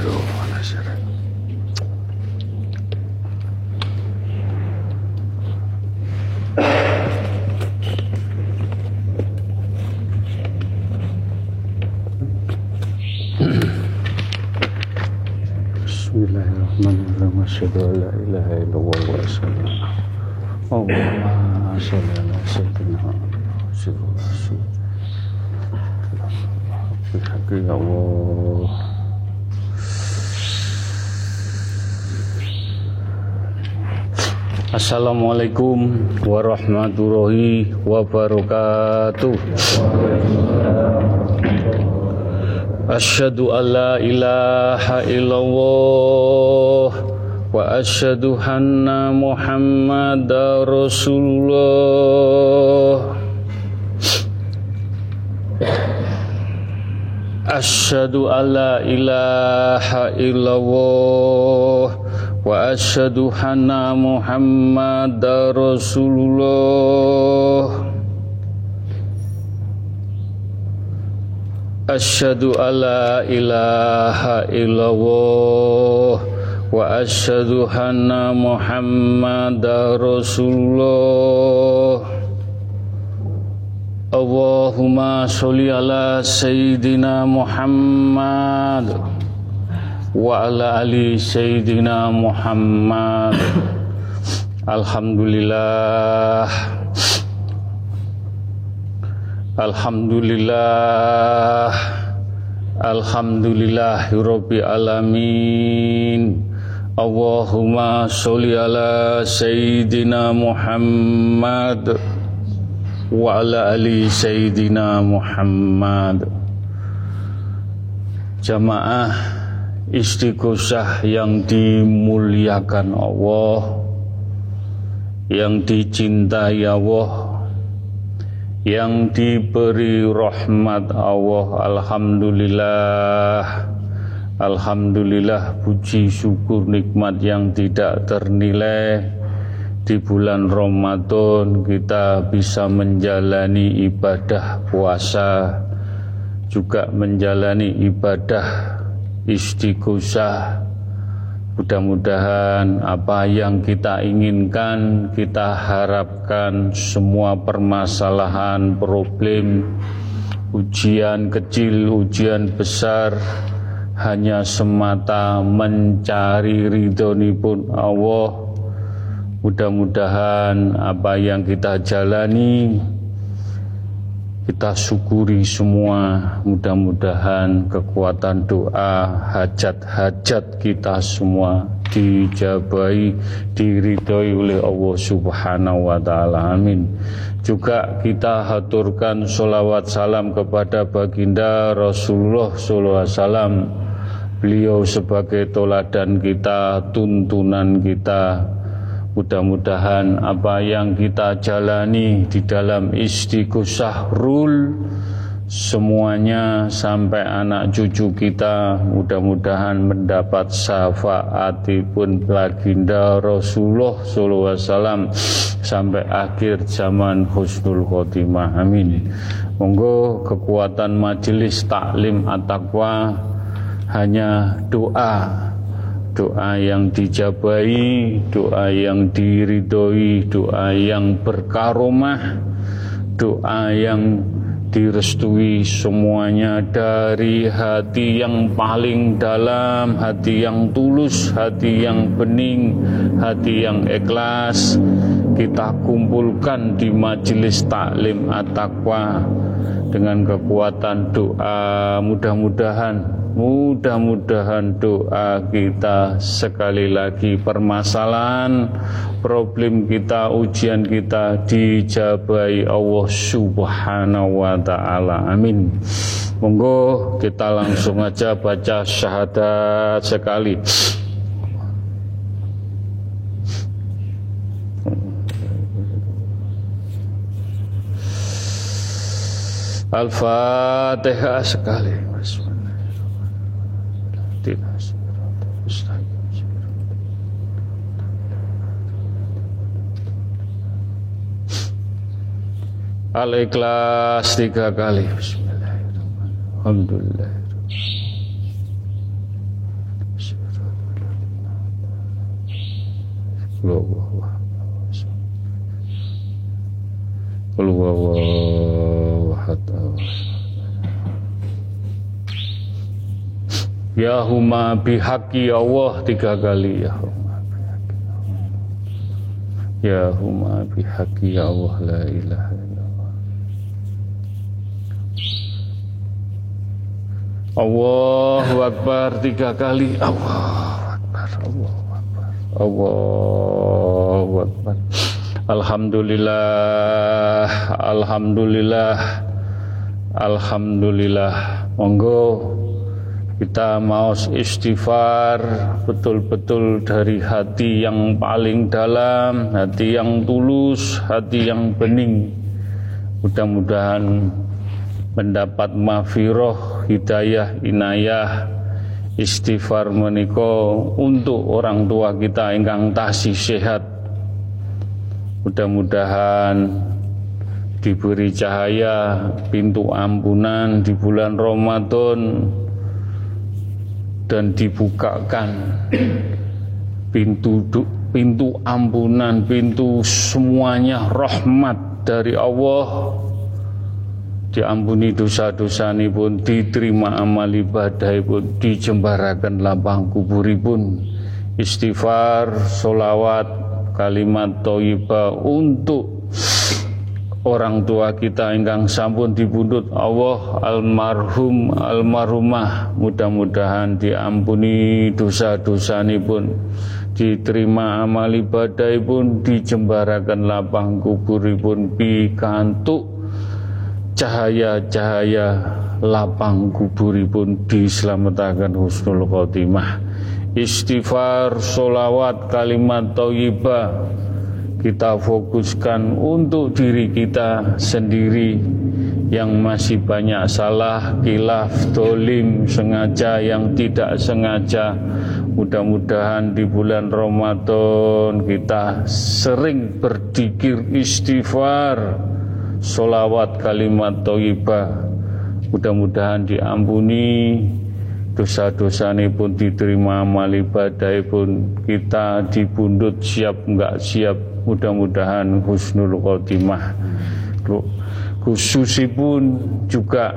نشره ونشره بسم الله الرحمن الرحيم. أشهد أن لا إله إلا الله وأشهد أن اللهم صل على سيدنا رسول الله. الحق يا الله Assalamualaikum warahmatullahi wabarakatuh. Asyhadu an la ilaha illallah wa asyhadu anna Muhammadar Rasulullah. Asyhadu an la ilaha illallah wa asyhadu anna Muhammadar Rasulullah. Asyhadu alla ilaha illallah wa asyhadu anna Muhammadar Rasulullah. Allahumma sholli ala wa ala ali sayyidina Muhammad. Alhamdulillah. Alhamdulillah Alhamdulillahirabbil alamin Allahumma sholli ala sayyidina Muhammad wa ala ali sayyidina Muhammad Jamaah istighosah yang dimuliakan Allah yang dicintai Allah yang diberi rahmat Allah. Alhamdulillah Alhamdulillah puji syukur nikmat yang tidak ternilai. Di bulan Ramadan kita bisa menjalani ibadah puasa juga menjalani ibadah istighosah Mudah-mudahan apa yang kita inginkan, kita harapkan semua permasalahan, problem, ujian kecil, ujian besar hanya semata mencari ridhoni pun Allah. Mudah-mudahan apa yang kita jalani kita syukuri semua mudah-mudahan kekuatan doa hajat-hajat kita semua dijabai diridhoi oleh Allah Subhanahu wa taala. Amin. Juga kita haturkan sholawat salam kepada baginda Rasulullah sallallahu alaihi wasallam. Beliau sebagai toladan kita tuntunan kita Mudah-mudahan apa yang kita jalani di dalam istighosah rul semuanya sampai anak cucu kita mudah-mudahan mendapat syafaatipun baginda Rasulullah sallallahu alaihi wasallam sampai akhir zaman husnul khotimah. Amin. Monggo kekuatan majelis taklim at-taqwa hanya doa doa yang dijabai, doa yang diridhoi, doa yang berkaromah, doa yang direstui semuanya dari hati yang paling dalam, hati yang tulus, hati yang bening, hati yang ikhlas. Kita kumpulkan di majelis taklim at-taqwa dengan kekuatan doa mudah-mudahan Mudah-mudahan doa kita sekali lagi permasalahan problem kita, ujian kita dijabai Allah Subhanahu wa taala. Amin. Monggo kita langsung aja baca syahadat sekali. Al-Fatihah sekali. Al-Ikhlas tiga kali. Bismillahirrahmanirrahim. Alhamdulillah. Ya huma bihaqi Allah tiga kali ya huma bihaqi Allah. Ya huma bihaqi Allah la ilaha Allahu Akbar tiga kali. Allahu Akbar Allahu Akbar Allahu Akbar. Alhamdulillah Alhamdulillah Alhamdulillah. Monggo kita mau istighfar betul-betul dari hati yang paling dalam, hati yang tulus, hati yang bening. Mudah-mudahan mendapat mafiroh, hidayah, inayah, istighfar meniko untuk orang tua kita ingkang tasih sehat. Mudah-mudahan diberi cahaya pintu ampunan di bulan Ramadan dan dibukakan pintu pintu ampunan, pintu semuanya rahmat dari Allah. Diampuni dosa-dosa ini pun diterima amal ibadah pun dijembarakan lapang kuburipun. Istighfar, solawat, kalimat toibah untuk orang tua kita ingkang sampun dibundut Allah almarhum almarhumah. Mudah-mudahan diampuni dosa-dosa pun diterima amal ibadah pun dijembarakan lapang kuburipun. Pikantuk cahaya-cahaya lapang kuburipun diselamatkan husnul khotimah. Istighfar solawat kalimat thayyibah. Kita fokuskan untuk diri kita sendiri. Yang masih banyak salah, kilaf, dolim, sengaja yang tidak sengaja. Mudah-mudahan di bulan Ramadan kita sering berdikir istighfar, solawat kalimat toibah. Mudah-mudahan diampuni dosa-dosa ini pun diterima amal ibadah pun kita dibundut siap enggak siap mudah-mudahan husnul khotimah khususipun juga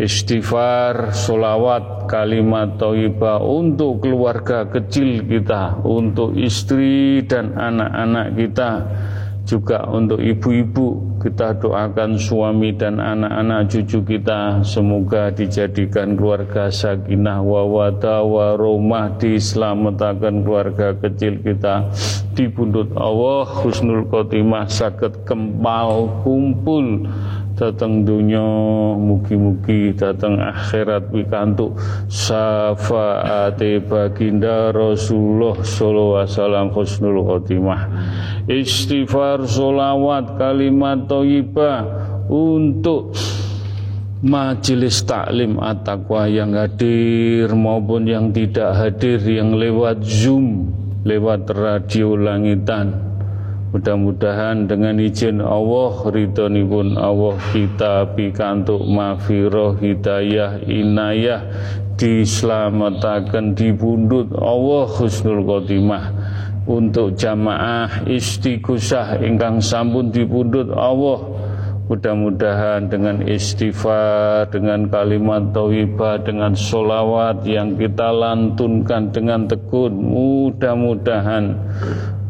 istighfar, solawat, kalimat thayyibah untuk keluarga kecil kita, untuk istri dan anak-anak kita, juga untuk ibu-ibu kita doakan suami dan anak-anak cucu kita. Semoga dijadikan keluarga sakinah wawada waromah diselamatkan keluarga kecil kita. Di bundut Allah husnul khotimah sakit kempal kumpul datang dunia mugi-mugi datang akhirat wikantuk syafaate baginda Rasulullah sallallahu alaihi wasallam husnul khotimah. Istighfar solawat kalimat thayyibah untuk majelis taklim at-taqwa yang hadir maupun yang tidak hadir yang lewat Zoom lewat radio langitan Mudah-mudahan dengan izin Allah pun Allah kita pikantuk mafiroh hidayah inayah diselamatkan dibundut Allah husnul khotimah. Untuk jamaah istighosah ingkang sampun dibundut Allah Mudah-mudahan dengan istighfar, dengan kalimat tauhibah, dengan solawat yang kita lantunkan dengan tekun, mudah-mudahan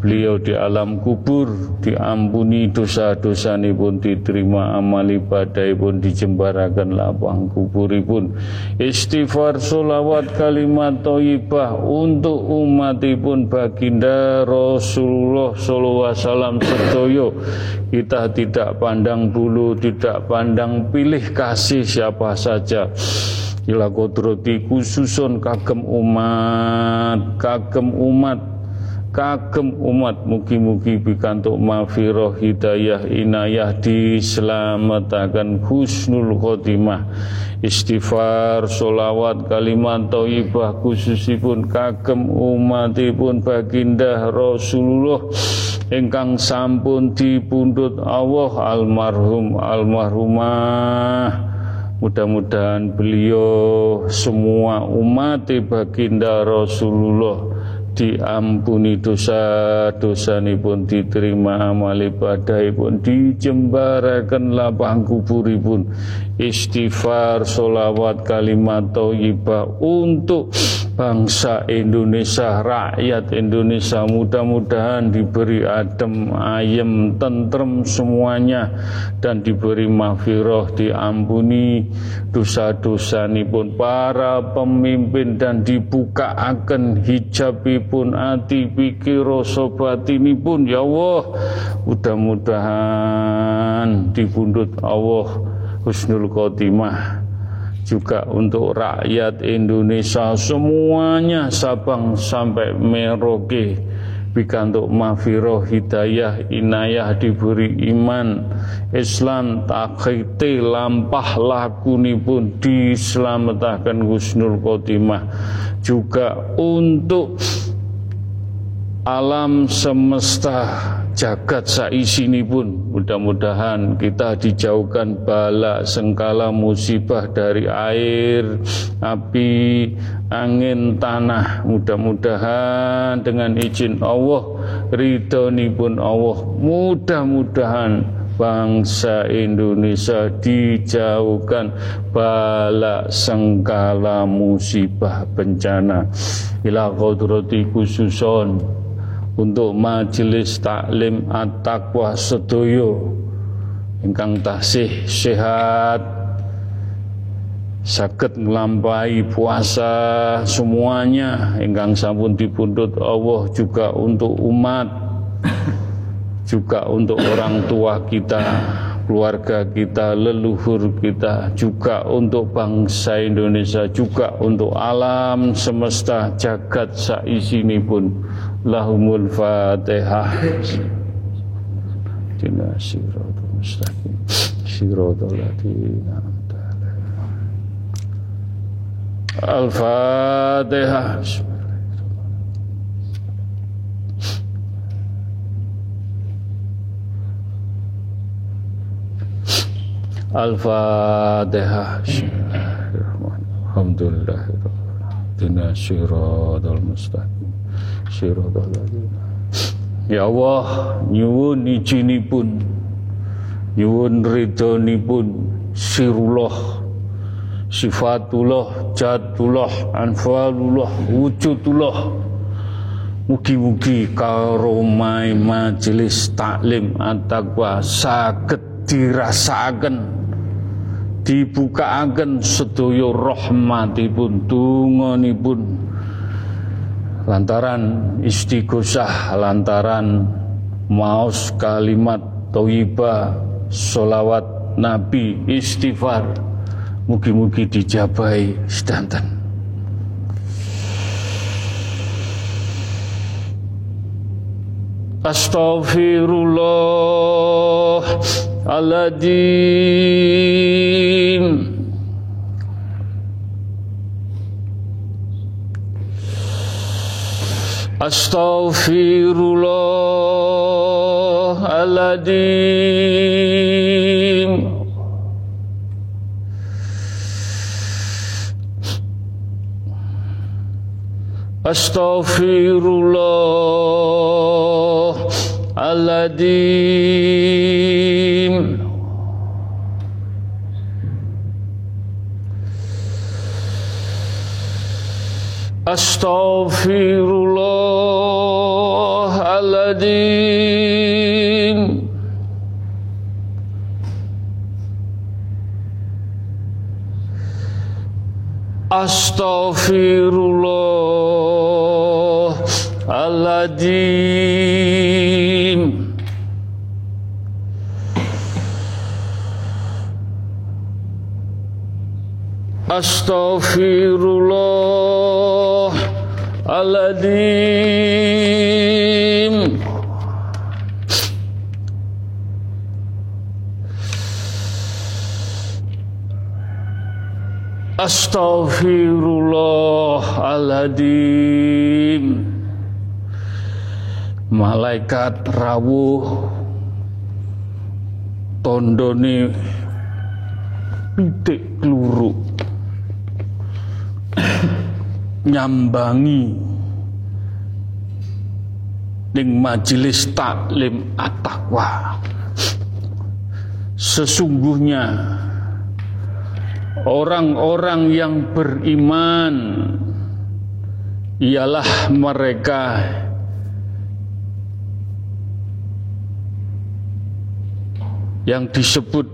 beliau di alam kubur diampuni dosa-dosa pun diterima amal ibadah pun dijembarakan lapang kubur pun istighfar solawat kalimat toibah untuk umat pun baginda Rasulullah sallallahu wasallam sedoyo kita tidak pandang bulu tidak pandang pilih kasih siapa saja. Ila kodrati khususun kagem umat kagem umat kagem umat mugi-mugi bikantuk mafiroh hidayah inayah diselamatkan husnul khotimah. Istighfar solawat kalimat thayyibah khususipun kagem umatipun baginda Rasulullah. Ingkang sampun dipundhut Allah almarhum almarhumah. Mudah-mudahan beliau semua umat baginda Rasulullah diampuni dosa-dosa pun diterima amal ibadah pun dijembarakan lapang pun istighfar solawat kalimat thayyibah untuk bangsa Indonesia rakyat Indonesia mudah-mudahan diberi adem ayem tentrem semuanya dan diberi mahfirah diampuni dosa-dosa pun para pemimpin dan dibuka akan hijabi pun ati pikir sobat ini pun ya Allah mudah-mudahan dibundut Allah husnul khotimah juga untuk rakyat Indonesia. Semuanya Sabang sampai Merauke. Pikantuk mafiroh hidayah inayah diberi iman. Islam takhiti lampah lakuni pun diselamatkan Gusnul Khotimah juga untuk alam semesta jagat saisini pun mudah-mudahan kita dijauhkan bala sengkala musibah dari air api angin tanah. Mudah-mudahan dengan izin Allah ridhoni pun Allah mudah-mudahan bangsa Indonesia dijauhkan bala sengkala musibah bencana. Ila qadrati khususon untuk majelis taklim at-taqwa sedoyo ingkang tasih sehat sakit melampai puasa semuanya ingkang sampun dipundhut Allah juga untuk umat juga untuk orang tua kita keluarga kita, leluhur kita, juga untuk bangsa Indonesia, juga untuk alam semesta jagat saisini pun. Lahumul Fatihah. Dina siratul mustaqim. Siratul ladina Al-Fatihah. Al-Fatihah. Alhamdulillah. Dina syiratul mustaqim. Ya Allah, nyuwun pun nyuwun pun sirullah, sifatullah, jatullah, anfalullah, wujudullah. Mugi-mugi karomai majelis taklim at-taqwa saged dirasakan dibukaaken sedaya rahmatipun tungonipun lantaran istighosah lantaran maos kalimat thayyibah solawat nabi istighfar mugi-mugi dijabai sedanten. Astaghfirullahaladzim Astaghfirullahaladzim Astaghfirullahaladzim Astaghfirullahaladzim Astaghfirullahaladzim Astaghfirullahaladzim Astaghfirullahaladzim Malaikat rawuh. Tondoni Pitik keluru Nyambangi ning majelis taklim at-taqwa. Sesungguhnya orang-orang yang beriman ialah mereka yang disebut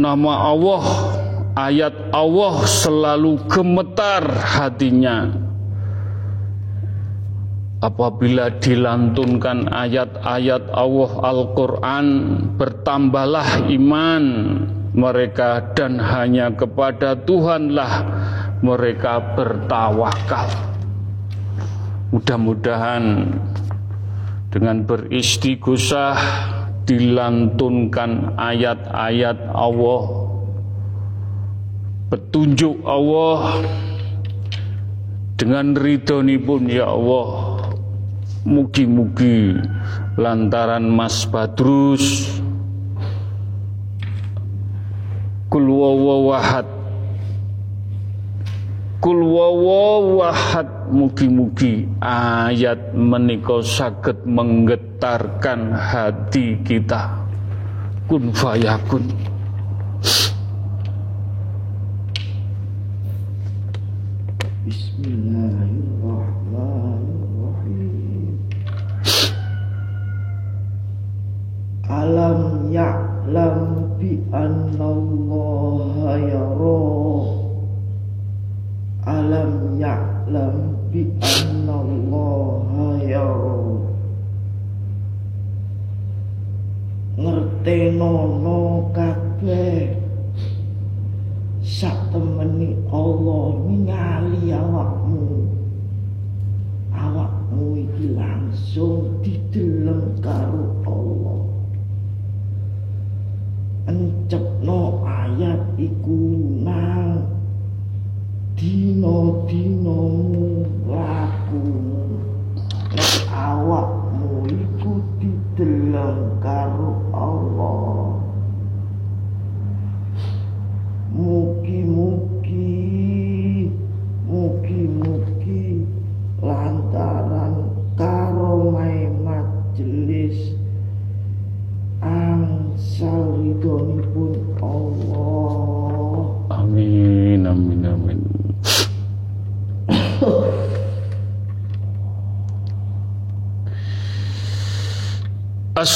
nama Allah ayat Allah selalu gemetar hatinya apabila dilantunkan ayat-ayat Allah Al-Quran bertambahlah iman mereka dan hanya kepada Tuhanlah mereka bertawakal. Mudah-mudahan dengan beristighosah dilantunkan ayat-ayat Allah petunjuk Allah dengan ridhoni pun ya Allah mugi-mugi lantaran Mas Badrus kul wawahad kul wawahad mugi-mugi ayat menika saged menggetarkan hati kita. Kun fayakun Bismillahirrahmanirrahim dideleng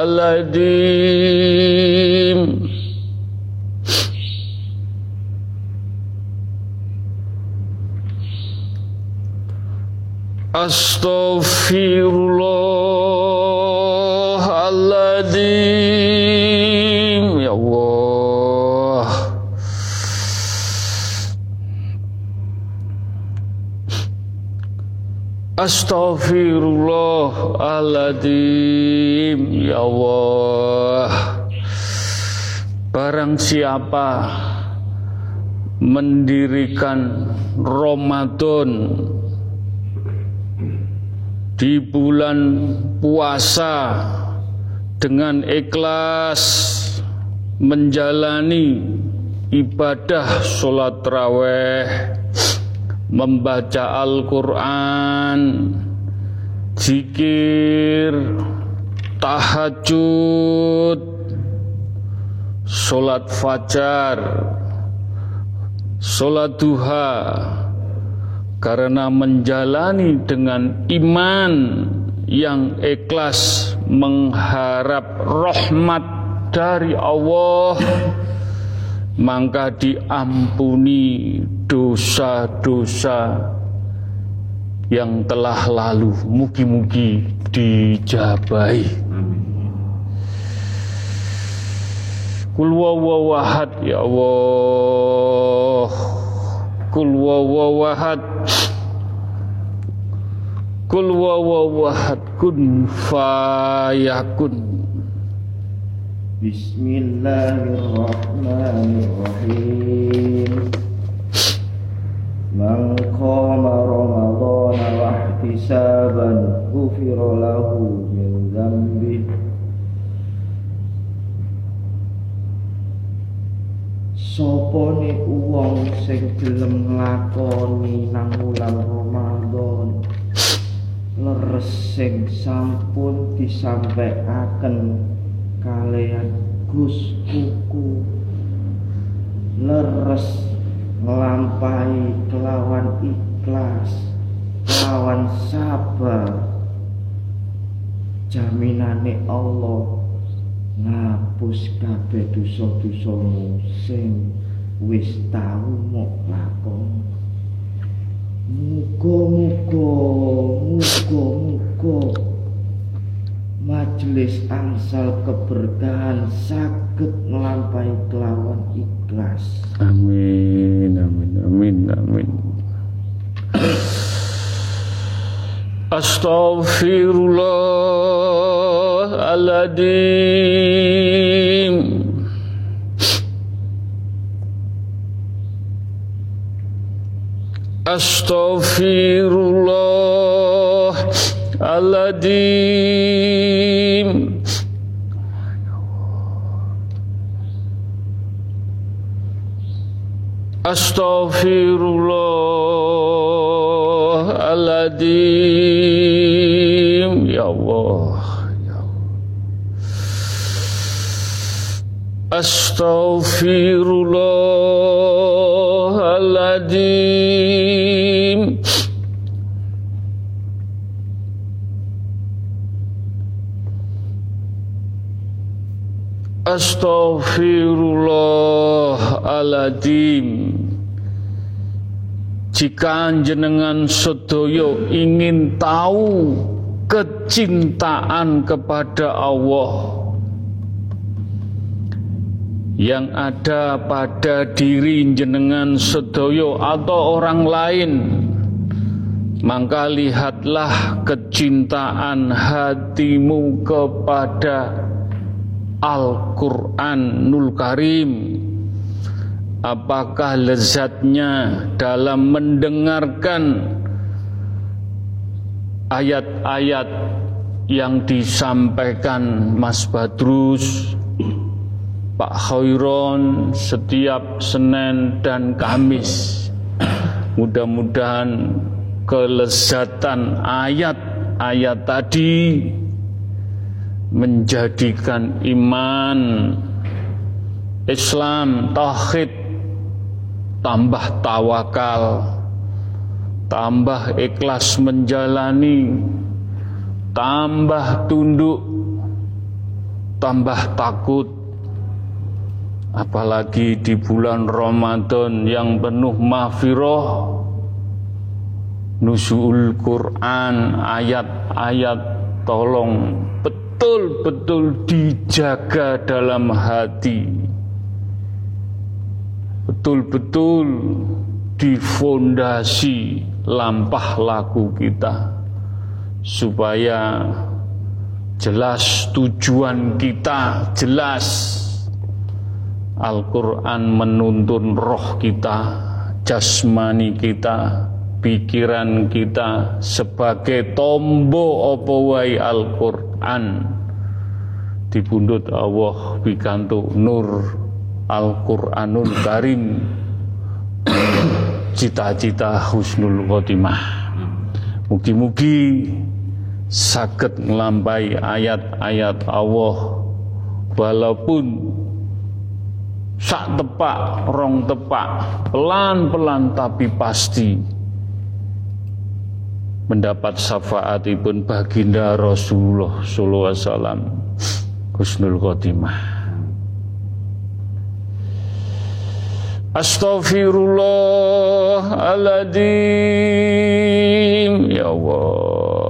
Astaghfirullahaladzim Astaghfirullahaladzim Astaghfirullahaladzim Astaghfirullahaladzim Ya Allah Ya Allah. Barang siapa mendirikan Ramadan di bulan puasa dengan ikhlas menjalani ibadah sholat raweh membaca Al-Quran zikir tahajud sholat fajar sholat duha karena menjalani dengan iman yang ikhlas mengharap rahmat dari Allah maka diampuni dosa-dosa yang telah lalu. Mugi-mugi dijabai Kul wawahad ya Allah. Kul wawahad Kul wawawahad kun fayakun. Bismillahirrahmanirrahim. Man qama ramadana wa ihtisaban ghufira lahu min dhanbi Sopo ne uwong sing gelem nglakoni nang wulan Ramadan? Leres sing sampun disampaikan kalian Gus kuku leres nglampahi kelawan ikhlas kelawan sabar. Jaminane Allah ngapus kabeh dosa-dosamu sing wis tau mok lakon Muga-muga, muga-muga majelis angsal keberkahan saged nglampahi kelawan ikhlas. Amin, amin, amin, amin. Astaghfirullahaladzim Astaghfirullahaladzim Astaghfirullahaladzim Ya Allah Ya Astaghfirullahaladzim. Astaghfirullahaladzim. Jika jenengan sedoyo ingin tahu kecintaan kepada Allah yang ada pada diri jenengan sedoyo atau orang lain. Maka lihatlah kecintaan hatimu kepada Al-Quranul Karim. Apakah lezatnya dalam mendengarkan ayat-ayat yang disampaikan Mas Badrus, Pak Khairon setiap Senin dan Kamis. Mudah-mudahan kelezatan ayat-ayat tadi menjadikan iman Islam tauhid tambah tawakal tambah ikhlas menjalani tambah tunduk tambah takut apalagi di bulan Ramadan yang penuh mahfirah nusul Quran ayat-ayat tolong betul betul-betul dijaga dalam hati. Betul-betul difondasi lampah laku kita supaya jelas tujuan kita jelas Al-Quran menuntun roh kita jasmani kita pikiran kita sebagai tombo opo wai Al-Quran. Dibundut Allah bikantu nur Al-Quranul Karim. Cita-cita husnul khotimah. Mugi-mugi sakit ngelampai ayat-ayat Allah. Walaupun sak tepak, rong tepak, pelan-pelan tapi pasti. Mendapat syafaatipun baginda Rasulullah sallallahu alaihi wasallam husnul khotimah. Astaghfirullahaladzim Ya Allah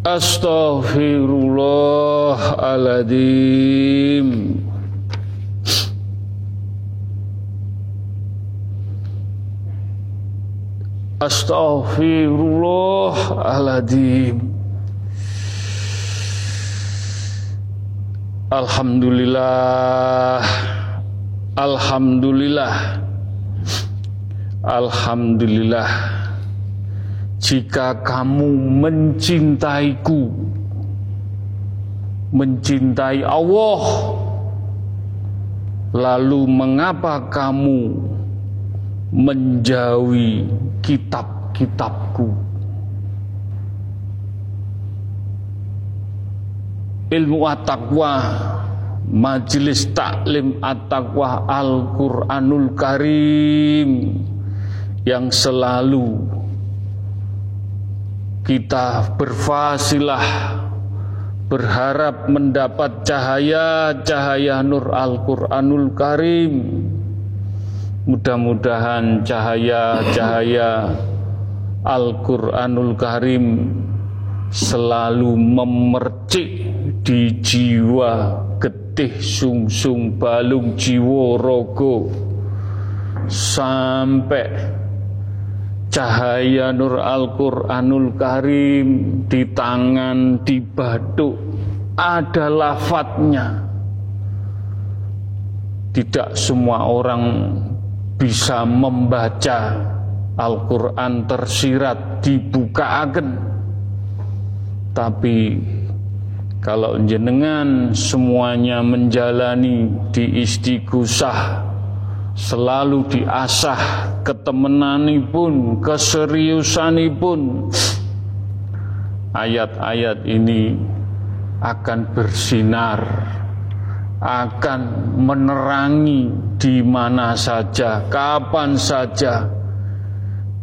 Astaghfirullahaladzim Astaghfirullahaladzim Alhamdulillah. Alhamdulillah. Alhamdulillah jika kamu mencintaiku, mencintai Allah, lalu mengapa kamu menjauhi kitab-kitabku? Ilmu at-taqwa Majelis Taklim At-Taqwa Al-Quranul Karim yang selalu kita berfasilah berharap mendapat cahaya-cahaya nur Al-Quranul Karim. Mudah-mudahan cahaya-cahaya Al-Quranul Karim selalu memercik di jiwa getih sungsung balung jiwa rogo sampai cahaya nur Al-Quranul Karim di tangan, di baduk ada lafadznya. Tidak semua orang bisa membaca Al-Quran tersirat dibuka agen tapi kalau jenengan semuanya menjalani di istighosah selalu diasah ketemenanipun keseriusanipun. Ayat-ayat ini akan bersinar akan menerangi di mana saja kapan saja.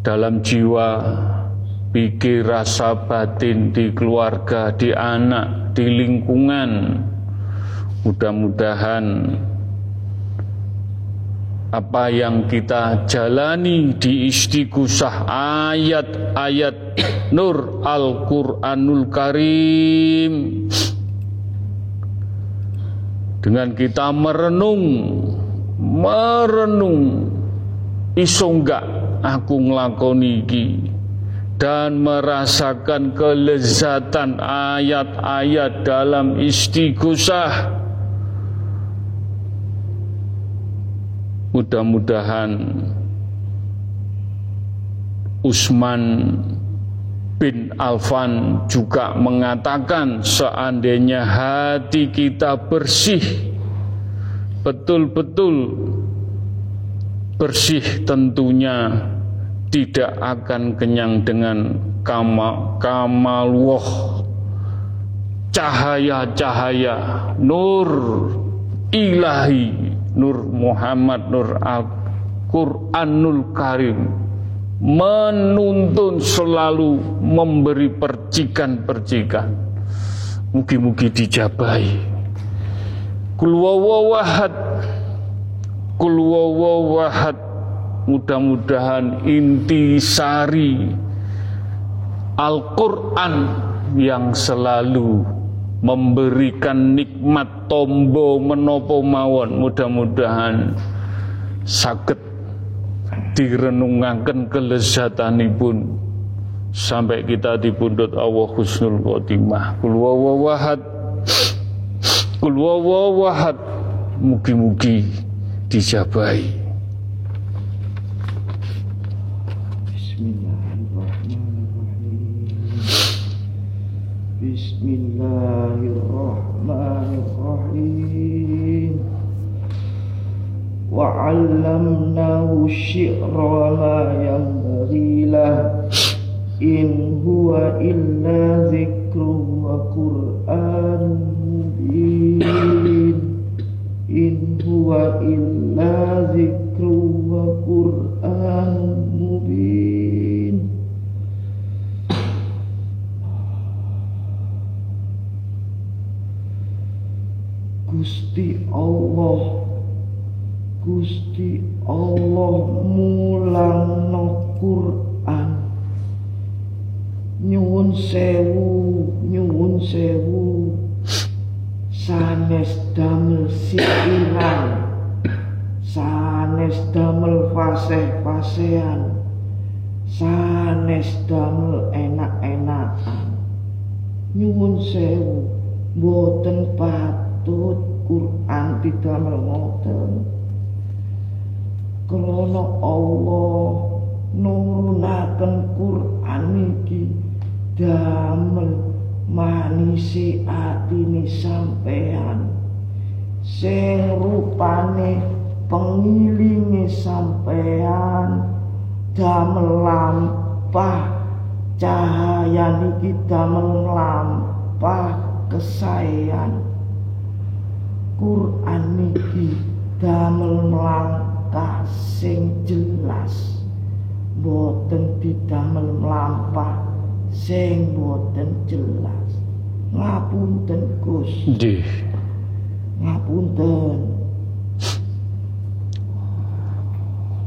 Dalam jiwa pikir rasa batin di keluarga di anak di lingkungan. Mudah-mudahan apa yang kita jalani di istighosah ayat-ayat nur Al-Qur'anul Karim. Dengan kita merenung merenung. Iso enggak aku nglakoni iki? Dan merasakan kelezatan ayat-ayat dalam istighosah Mudah-mudahan Usman bin Alfan juga mengatakan seandainya hati kita bersih betul-betul bersih tentunya tidak akan kenyang dengan kama, kamalwah cahaya-cahaya nur ilahi Nur Muhammad Nur Al-Quranul Karim menuntun selalu memberi percikan-percikan. Mugi-mugi dijabai kulwawawahad kulwawawahad mudah-mudahan inti sari Al-Quran yang selalu memberikan nikmat tombo menopo mawon. Mudah-mudahan sakit direnungaken kelezatanipun. Sampai kita dipundhut Allah husnul khotimah. Kul wawahad kul wawahad mugi-mugi dijabai بسم الله الرحمن الرحيم. وعلمناه الشعر وما ينبغي له. إن هو إلا ذكر وقرآن مبين. huwa illa zikru wa qur'anun mubin Gusti Allah Gusti Allah mulangno Quran. Nyuwun sewu nyuwun sewu. Sanes damel sikiran sanes damel faseh-fasehan sanes damel enak-enakan. Nyuwun sewu. Boten patut Quran didamel ngoten krana Allah nurunaken Quran iki damel manisi atine sampean. Sing rupane pengilinge sampean damel lampah cahaya niki damel lampah kesayan Quran niki damel lampah langkah sing jelas. Boten didamel mlampah sing boten jelas. Ngapunten Gus. Nggih. Ngapunten.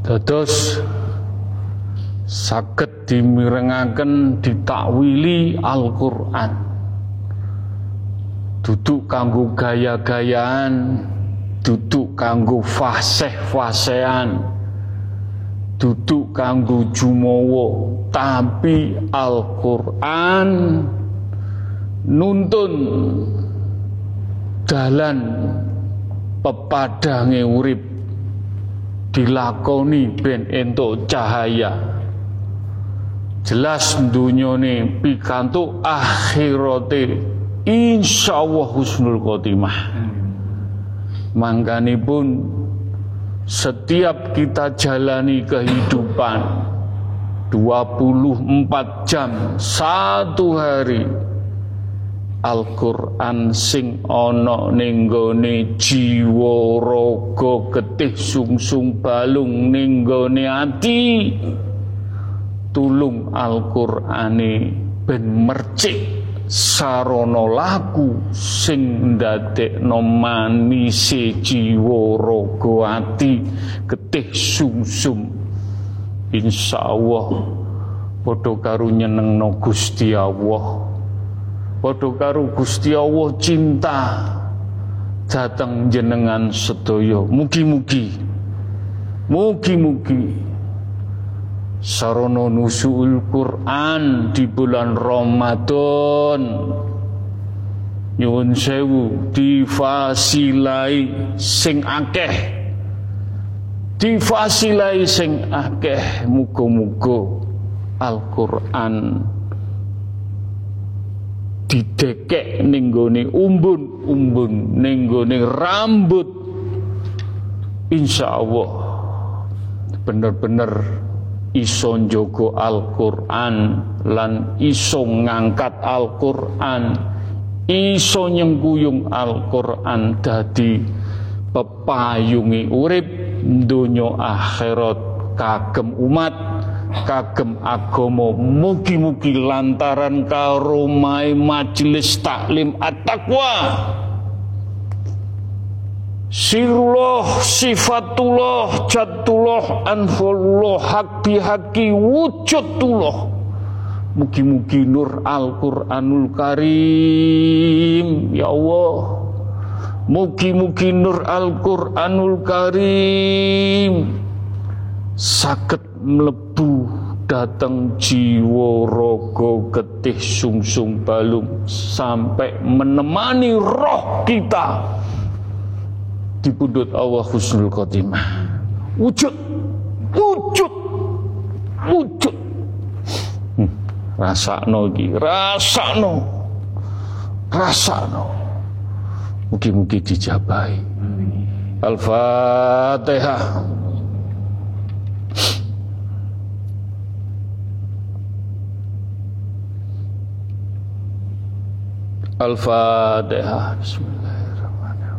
Dados saged dimirengaken ditakwili Al-Qur'an duduk kanggo gaya-gayaan. Duduk kanggo fasih-fasehan. Duduk kanggo jumawa tapi Al-Qur'an nuntun dalan pepadange urip. Dilakoni ben entuk cahaya. Jelas dunyane pikantuk akhirate insyaallah husnul khotimah. Pun setiap kita jalani kehidupan 24 jam satu hari Al-Quran sing ono ninggone jiwa raga getih sungsung balung ninggone ati tulung Al-Qur'ane ben mercik sarana laku sing ndadekno manise jiwa raga ati getih sumsum. Insyaallah padha karo nyenengno Gusti Allah. Padha karo Gusti Allah cinta datang jenengan sedaya. Mugi-mugi mugi-mugi Sarono nusul Quran di bulan Ramadan. Nyuwun sewu difasilai sing akeh. Difasilai sing akeh muga-muga Al-Qur'an didekek ning umbun-umbun ning rambut. Insyaallah bener-bener iso njogo Al-Qur'an lan iso ngangkat Al-Qur'an. Iso nyengkuyung Al-Qur'an dadi pepayungi urip donya akhirat. Kagem umat kagem agama mugi-mugi lantaran karomai majelis taklim at-taqwa Sirullah, sifatullah, jatullah, anfulullah, hak bihaki, wujudullah. Mugi-mugi nur Al-Quranul Karim, ya Allah. Mugi-mugi nur Al-Quranul Karim. Sakit melebu datang jiwa rogo getih sungsung balung sampai menemani roh kita di pundut Allah husnul khotimah. Wujud wujud wujud. Hmm, rasakno iki rasakno rasakno. Mugi-mugi dijabahi. Al-Fatihah. Al-Fatihah Bismillahirrahmanirrahim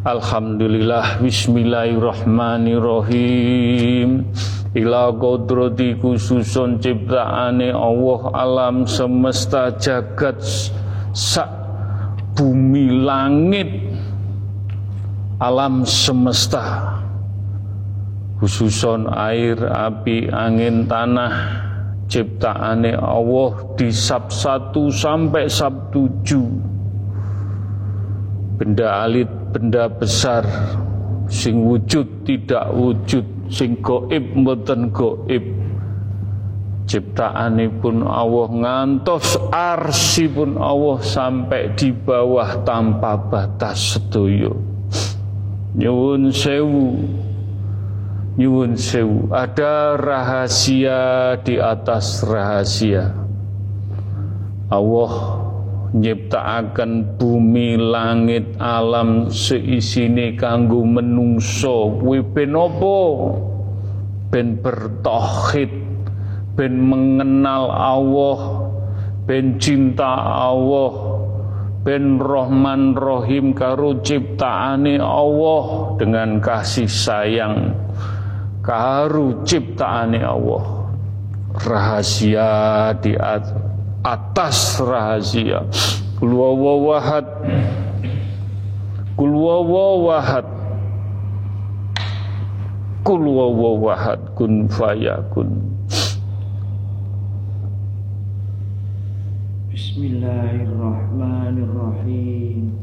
Alhamdulillah Bismillahirrahmanirrahim. Ila kodrati khususun ciptaane Allah alam semesta jagat sak bumi langit. Alam semesta khususon air api angin tanah ciptaane Allah di sab 1 sampai sab 7 benda alit benda besar sing wujud tidak wujud sing goib mboten goib. Ciptaanipun Allah ngantos arsipun Allah sampai di bawah tanpa batas sedoyo nyuwun sewu nyuwun sewu. Ada rahasia di atas rahasia. Allah nyiptakaken bumi langit alam seisine kanggo menungso. Kuwi ben apa? Ben mengenal Allah ben cinta Allah ben Rahman Rahim karo ciptaane Allah dengan kasih sayang karo ciptaane Allah. Rahasia di atas rahasia. Kul wawahad kul wawahad kul kun fayakun. Bismillahirrahmanirrahim.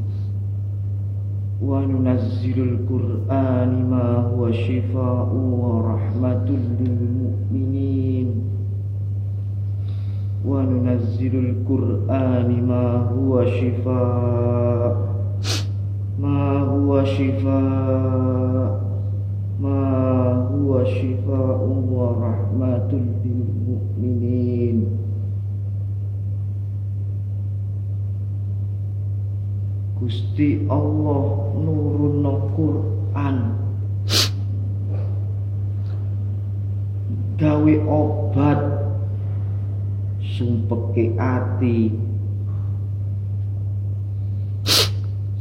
Wa nunazzilul qur'ani ma huwa shifaa'u wa rahmatul lil mu'minin وننزل القرآن ما هو شفاء ما هو شفاء ما هو شفاء ورحمة للمؤمنين Gusti Allah nurun Quran gawe obat sumpeke ati.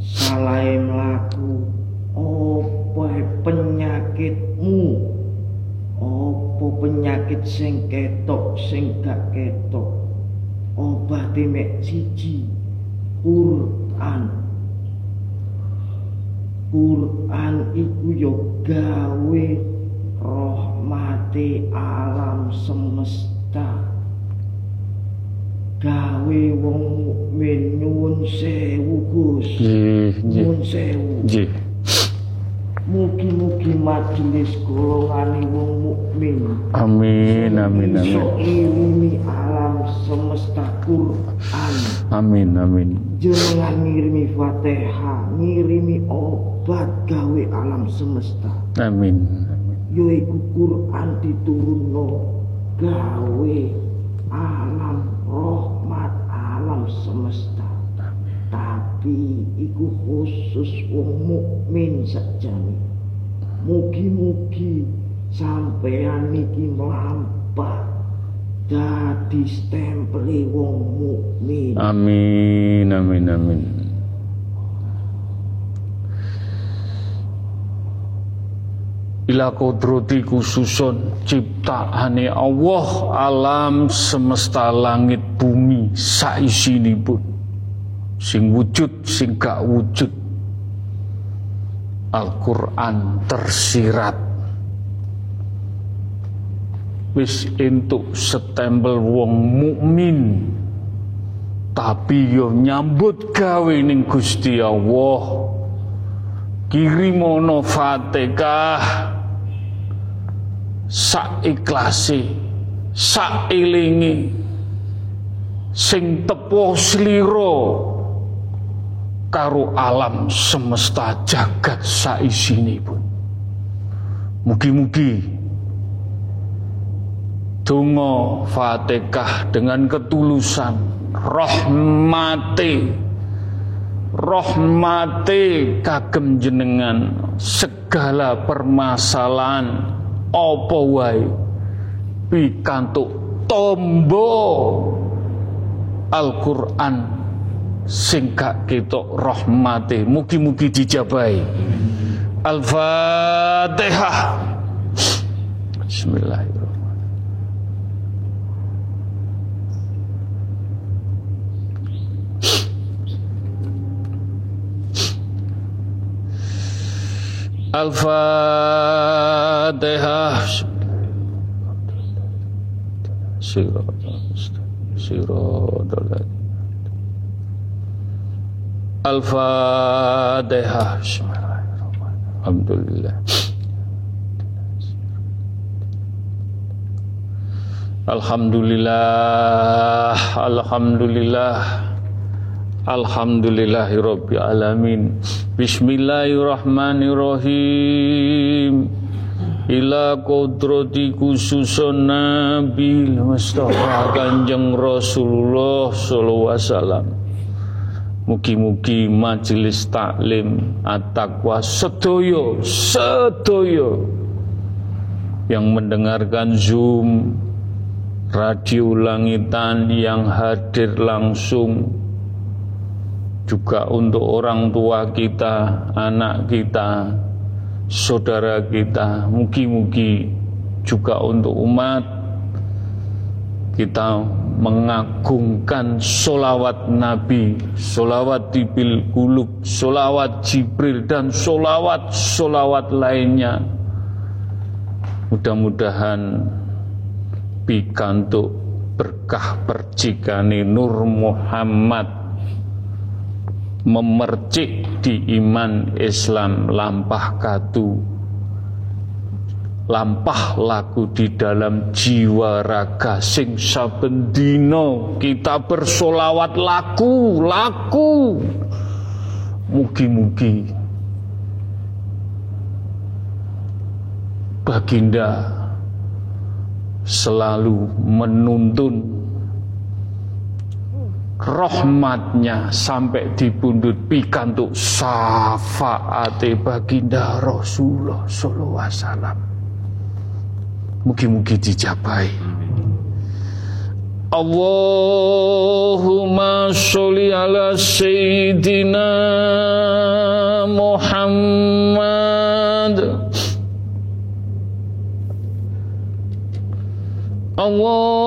Salah melaku apa penyakitmu? Apa penyakit sing ketok sing gak ketok? Obate mek siji Quran Quran iku yo gawe rahmati alam semesta gawe wong mukmin nyuwun sewu Gus. Nyuwun sewu. Nggih. Mugi-mugi majelis golongane wong mukmin. Amin amin amin. Iso ngirimi alam semesta Quran. Amin amin. Jangan ngirimi Fatihah, ngirimi obat gawe alam semesta. Amin. Yaiku Quran diturunno gawe alam rahmat alam semesta. Tapi iku khusus wong mukmin sajane. Mugi-mugi sampean iki mlampah dadi stempel wong mukmin. Amin amin amin ila kodroti khususun ciptaane Allah alam semesta langit bumi pun. Sing wujud sing gak wujud. Al-Quran tersirat. Wis entuk setempel wong mukmin tapi yo nyambut gawe ning Gusti Allah. Kirimono Fatihah sak ikhlasi sak ilingi sing tepo sliro karo alam semesta jagat pun mugi-mugi donga Fatihah dengan ketulusan rahmati rahmati kagem jenengan segala permasalahan apa wae? Pikantuk tombo. Al-Qur'an sing gak ketok rahmati mugi-mugi dijabai Al-Fatihah. Bismillahirrahmanirrahim Al-Fatihah Al-Fatihah Alhamdulillah. Alhamdulillah. Alhamdulillah Alhamdulillahirabbil alamin. Bismillahirrahmanirrahim. Ila kodrati khususun Nabi Mustafa Kanjeng Rasulullah sallallahu alaihi wasallam. Mugi-mugi majelis taklim at-taqwa sedoyo sedoyo yang mendengarkan Zoom radio langitan yang hadir langsung juga untuk orang tua kita, anak kita, saudara kita, mugi-mugi juga untuk umat kita mengagungkan solawat Nabi, solawat Tibil Kulub, solawat Jibril dan solawat-solawat lainnya. Mudah-mudahan pikantuk berkah percikani Nur Muhammad memercik di iman Islam lampah katu lampah laku di dalam jiwa raga sing saben dino kita bersolawat laku laku. Mugi-mugi baginda selalu menuntun rahmatnya sampai di pundut pikantuk syafaate baginda Rasulullah sallallahu alaihi wasallam. Mugi-mugi dijabai. Allahumma sholli ala sayyidina Muhammad. Allahumma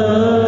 Oh.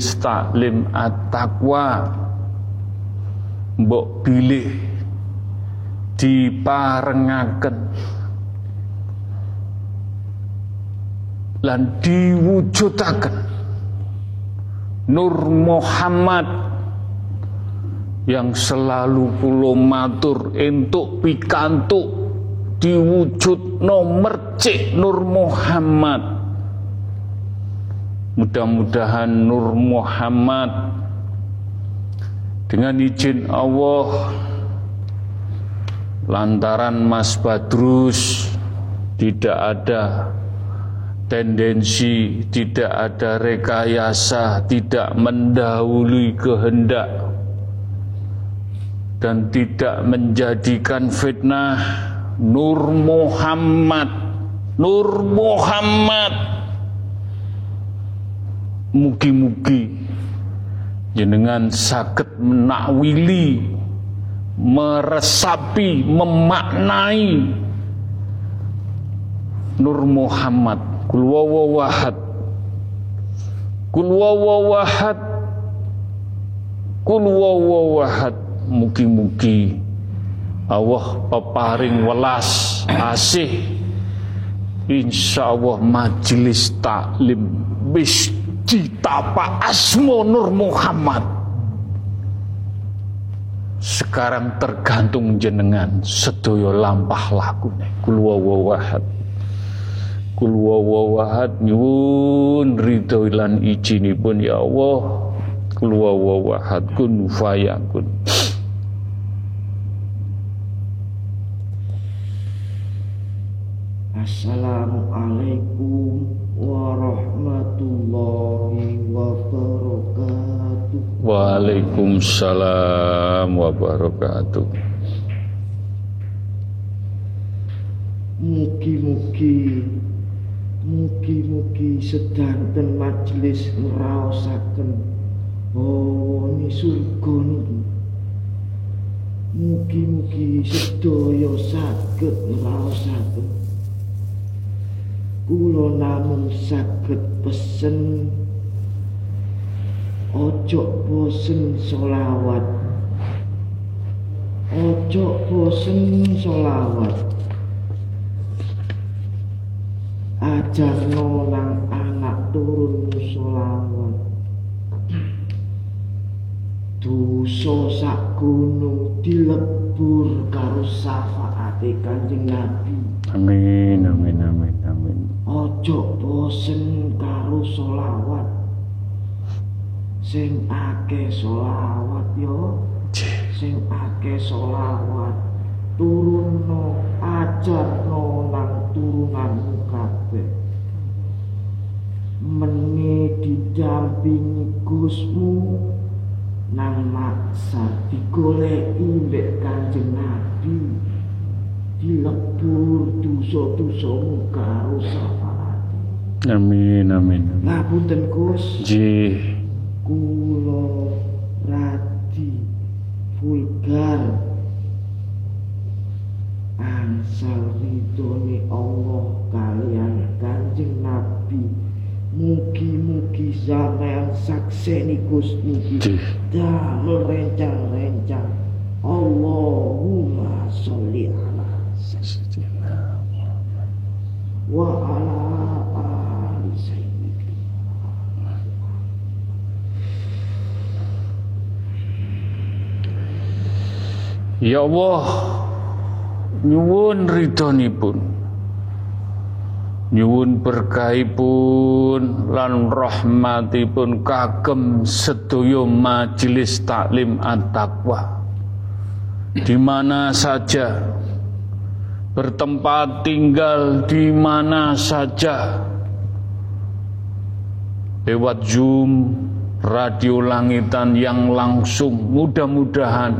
Majelis taklim at-taqwa. Mbok pilih diparengaken. Lan diwujudaken. Nur Muhammad yang selalu kulo matur entuk pikantuk diwujud nomor cik Nur Muhammad mudah-mudahan Nur Muhammad dengan izin Allah lantaran Mas Badrus tidak ada tendensi, tidak ada rekayasa, tidak mendahului kehendak dan tidak menjadikan fitnah Nur Muhammad Nur Muhammad mugi-mugi jenengan sakit menakwili meresapi memaknai Nur Muhammad. Kul wawawahad Kul wawawahad Kul wawawahad Mugi-mugi Allah peparing welas asih. Insya Allah majelis taklim bis ditapa asmo Nur Muhammad. Sekarang tergantung jenengan sedoyo lampah lakune. Kul wawahad kul nyuwun ridho lan ijinipun ya Allah. Kul wawahad kun fayakun Assalamualaikum warahmatullahi wabarakatuh Waalaikumsalam wabarakatuh Mugi-mugi Mugi-mugi sedanten majelis ngraosaken bawani surga niki. Mugi-mugi sedaya saged ngraosaken. Kula namung saged pesen ojo bosen solawat ojo bosen solawat ajarno nang anak turun solawat dosa sak gunung dilebur karo syafaate kanjeng nabi. Amin bosen karo solawat sing akeh solawat yo. Sing akeh solawat turunno ajarno nang turunanmu kabeh. Meni didampingi Gusmu nang maksa digoleki mbek Kanjeng Nabi. Dilebur dosa-dosamu karo amin amin ngapunten Gus. Ji kula radi vulgar. Angsal ridhone Allah kalian Kanjeng Nabi. Mugi-mugi sampean sakseni Gus mugi. Ji. damel rencang-rencang. Allahumma sholli ala sayyidina wa ala ali sayyidina Ya Allah nyuwun ridhonipun. Nyuwun berkahipun lan rahmatipun kagem sedaya majelis taklim at-taqwa di mana saja bertempat tinggal di mana saja. Lewat Zoom radio langitan yang langsung mudah-mudahan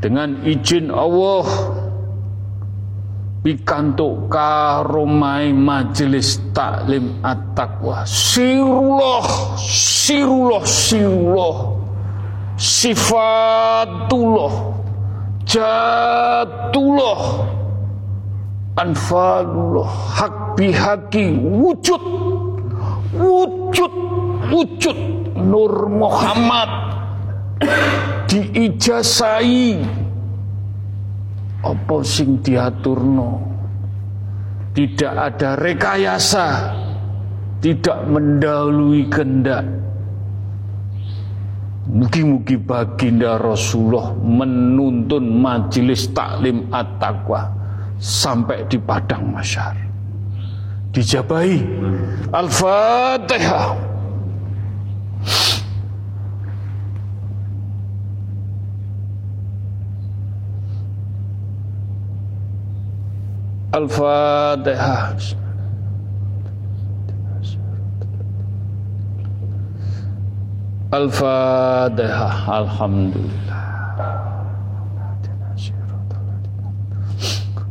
dengan izin Allah pikantuk karomai majelis taklim at-taqwa. Sirullah sirullah sirullah. Sifatullah jatullah. Anfalullah hak bihaki wujud. Wujud wujud. Nur Muhammad diijazai apa sing diaturno tidak ada rekayasa tidak mendahului kendak Mugi-mugi baginda Rasulullah menuntun majelis taklim at-taqwa sampai di padang masyar. Dijabahi. Al-Fatihah. Al-Fatihah. Al-Fatihah Alhamdulillah.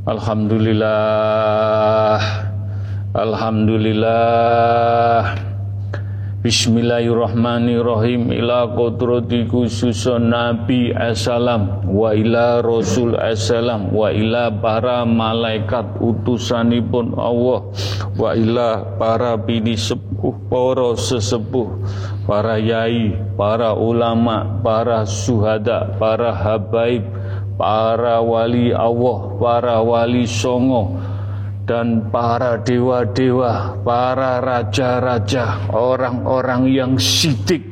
Alhamdulillah. Alhamdulillah Bismillahirrahmanirrahim. Ila qudrati khususun Nabi Assalam wa ila Rasul Assalam wa ila para malaikat utusanipun Allah wa ila para bini sepuh para sesepuh para yai para ulama para suhada para habaib para wali Allah para wali songo dan para dewa-dewa, para raja-raja, orang-orang yang sidik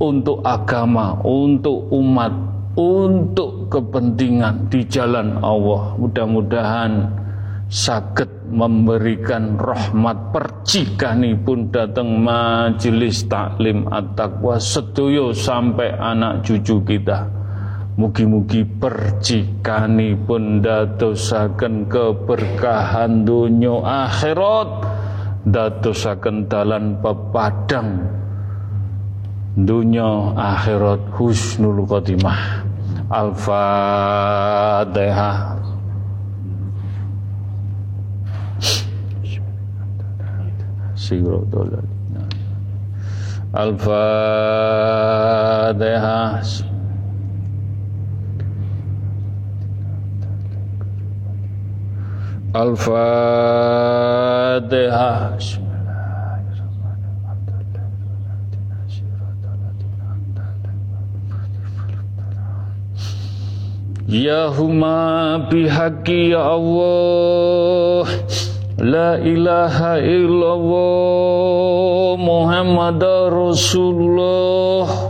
untuk agama, untuk umat, untuk kepentingan di jalan Allah. Mudah-mudahan sakit memberikan rahmat percikani pun datang majelis taklim at-taqwa sedoyo sampai anak cucu kita. Mugi-mugi percikani pun dadosaken keberkahan dunia akhirat. Dadosaken dalan pepadang dunia akhirat. Husnul khotimah. Al-Fatihah. Al-Fatihah Al-Fatihah Ya huma bihaqi ya Allah. La ilaha illallah. Muhammad Rasulullah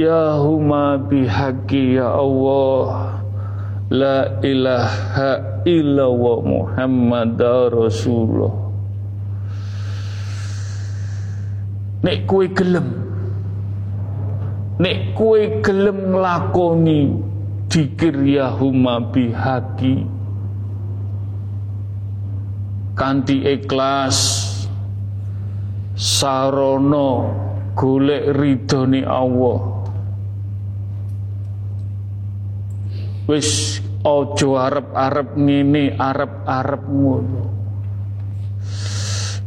Ya huma bihaqi ya Allah. La ilaha illa wa Muhammad Rasulullah. Nek kue gelem. Nek kue gelem lakoni Dikir ya huma bihaqi. Kanti ikhlas Sarono golek ridhoni Allah wis ojo arep-arep ngene arep-arep ngono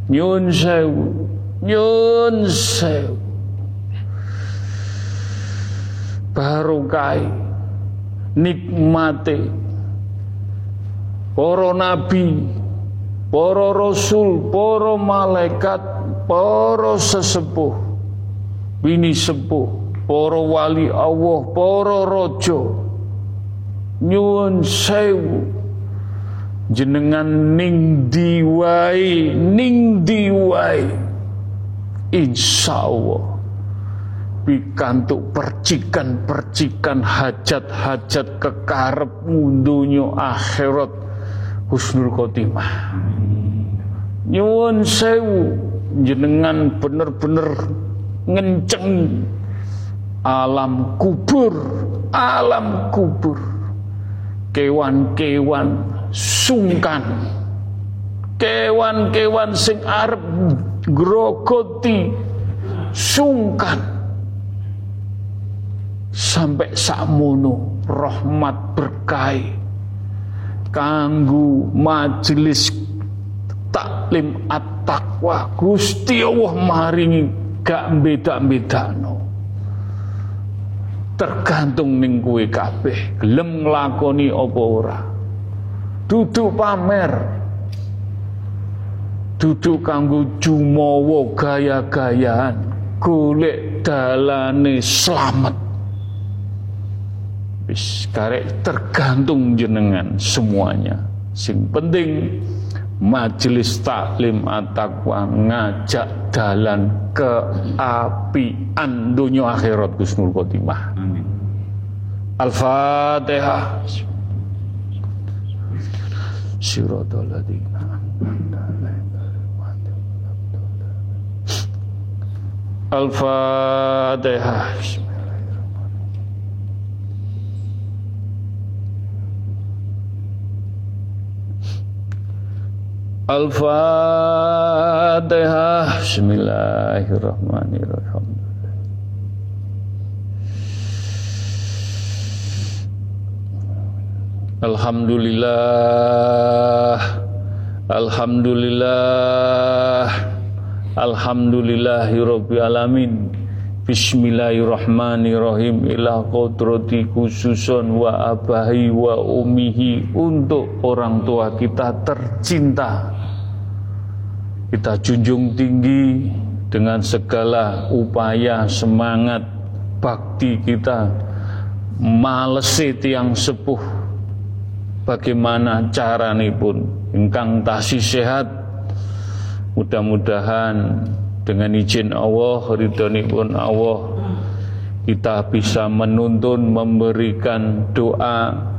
nyun sewu nyun sewu kai nikmate para nabi para rasul para malaikat para sesepuh bini sepuh, para wali Allah, para raja. Nyuwun sewu. Jenengan ning diwai ning diwai. Insyaallah. Pikantuk percikan-percikan hajat-hajat kekarep mundunya akhirat husnul khotimah. Nyuwun sewu. Jenengan bener-bener ngenceng. Alam kubur alam kubur kewan-kewan sungkan. Kewan-kewan sing arep grogoti sungkan. Sampai sakmono rahmat berkah kanggu majelis taklim at-taqwa. Gusti Allah maringi gak beda-bedano tergantung ning kowe kabeh. Gelem nglakoni apa ora. Duduk pamer. Duduk kanggo jumawa gaya-gayaan. Golek dalane slamet. Wis karek tergantung jenengan semuanya. Sing penting majelis taklim at-taqwa ngajak dalan ke api dunia akhirat Gusnul Khotimah. Amin. Al-Fatihah. Siratal ladzina Al-Fatihah. Al-Fatihah Bismillahirrahmanirrahim. Alhamdulillah. Alhamdulillah. Alhamdulillahi Rabbil Alamin. Bismillahirrahmanirrahim. Ila kodrati khususon wa abahi wa umihi untuk orang tua kita tercinta kita junjung tinggi dengan segala upaya semangat bakti kita. Malesi tiang sepuh. Bagaimana pun. Engkang tasih sehat. Mudah-mudahan dengan izin Allah, ridhoni pun Allah, kita bisa menuntun, memberikan doa.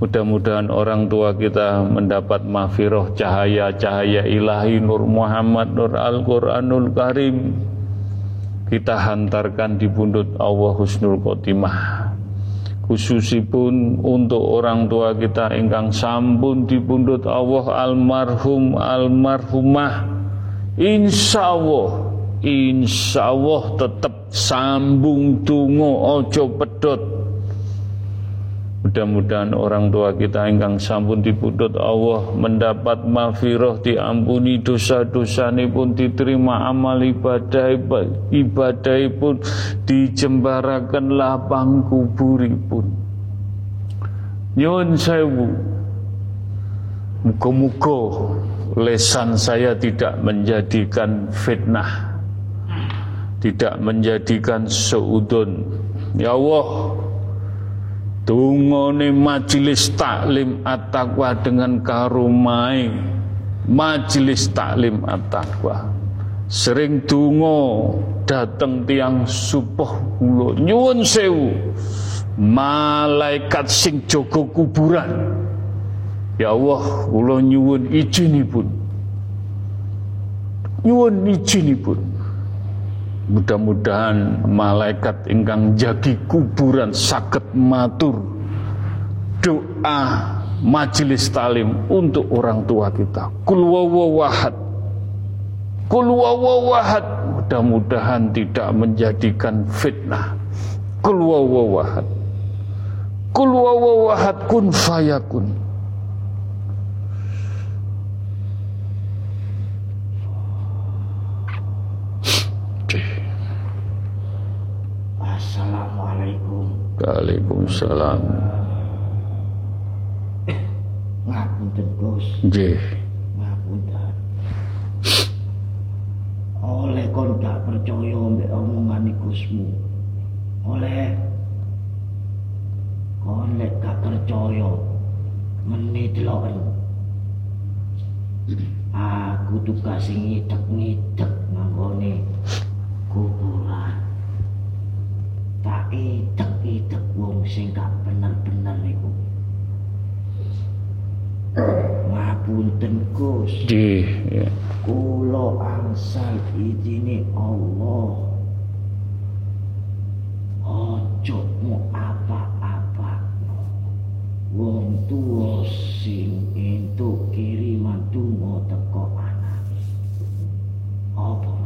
Mudah-mudahan orang tua kita mendapat mafiroh cahaya-cahaya ilahi Nur Muhammad Nur Al-Quranul Karim. Kita hantarkan di bundut Allah Husnul Khotimah. Khususipun untuk orang tua kita ingkang sampun di bundut Allah almarhum almarhumah. Insya Allah Insya Allah tetap sambung tungo ojo pedot Mudah-mudahan orang tua kita ingkang sampun dipundhut Allah mendapat mafiroh diampuni dosa-dosa ini pun diterima amal ibadah ibadah pun dijembarakan lapang kuburi pun. Nyun sewu Muka-muka lesan saya tidak menjadikan fitnah Tidak menjadikan seudun Ya Allah Tungone majelis taklim at-taqwa dengan karumai Majelis taklim at-taqwa. Sering tungo datang tiang supoh kula. Nyuwun sewu. Malaikat sing jogo kuburan. Ya Allah, kula nyuwun izinipun. Nyuwun izinipun. Mudah-mudahan malaikat ingkang jagi kuburan sakit matur doa majelis talim untuk orang tua kita. Kul wawahad. Kul wawahad. Mudah-mudahan tidak menjadikan fitnah. Kul wawahad. Kul wawahad kun fayakun. Waalaikumsalam. Ngapunten, Gus. Nggih. Ngapunten. Oleh kon gak percaya mbek omongan Gusmu. Oleh kon lek gak percaya menit deloken. Aku tugas ngidek-ngidek nganggone kuburan. Tak idek-idek wong sing gak bener-bener niku. Ngapunten Gus. Nggih, ya. Kula angsal izine Allah. Ojo mu apa-apa. Wong tuwa sing entuk kiriman donga teko anak. Apa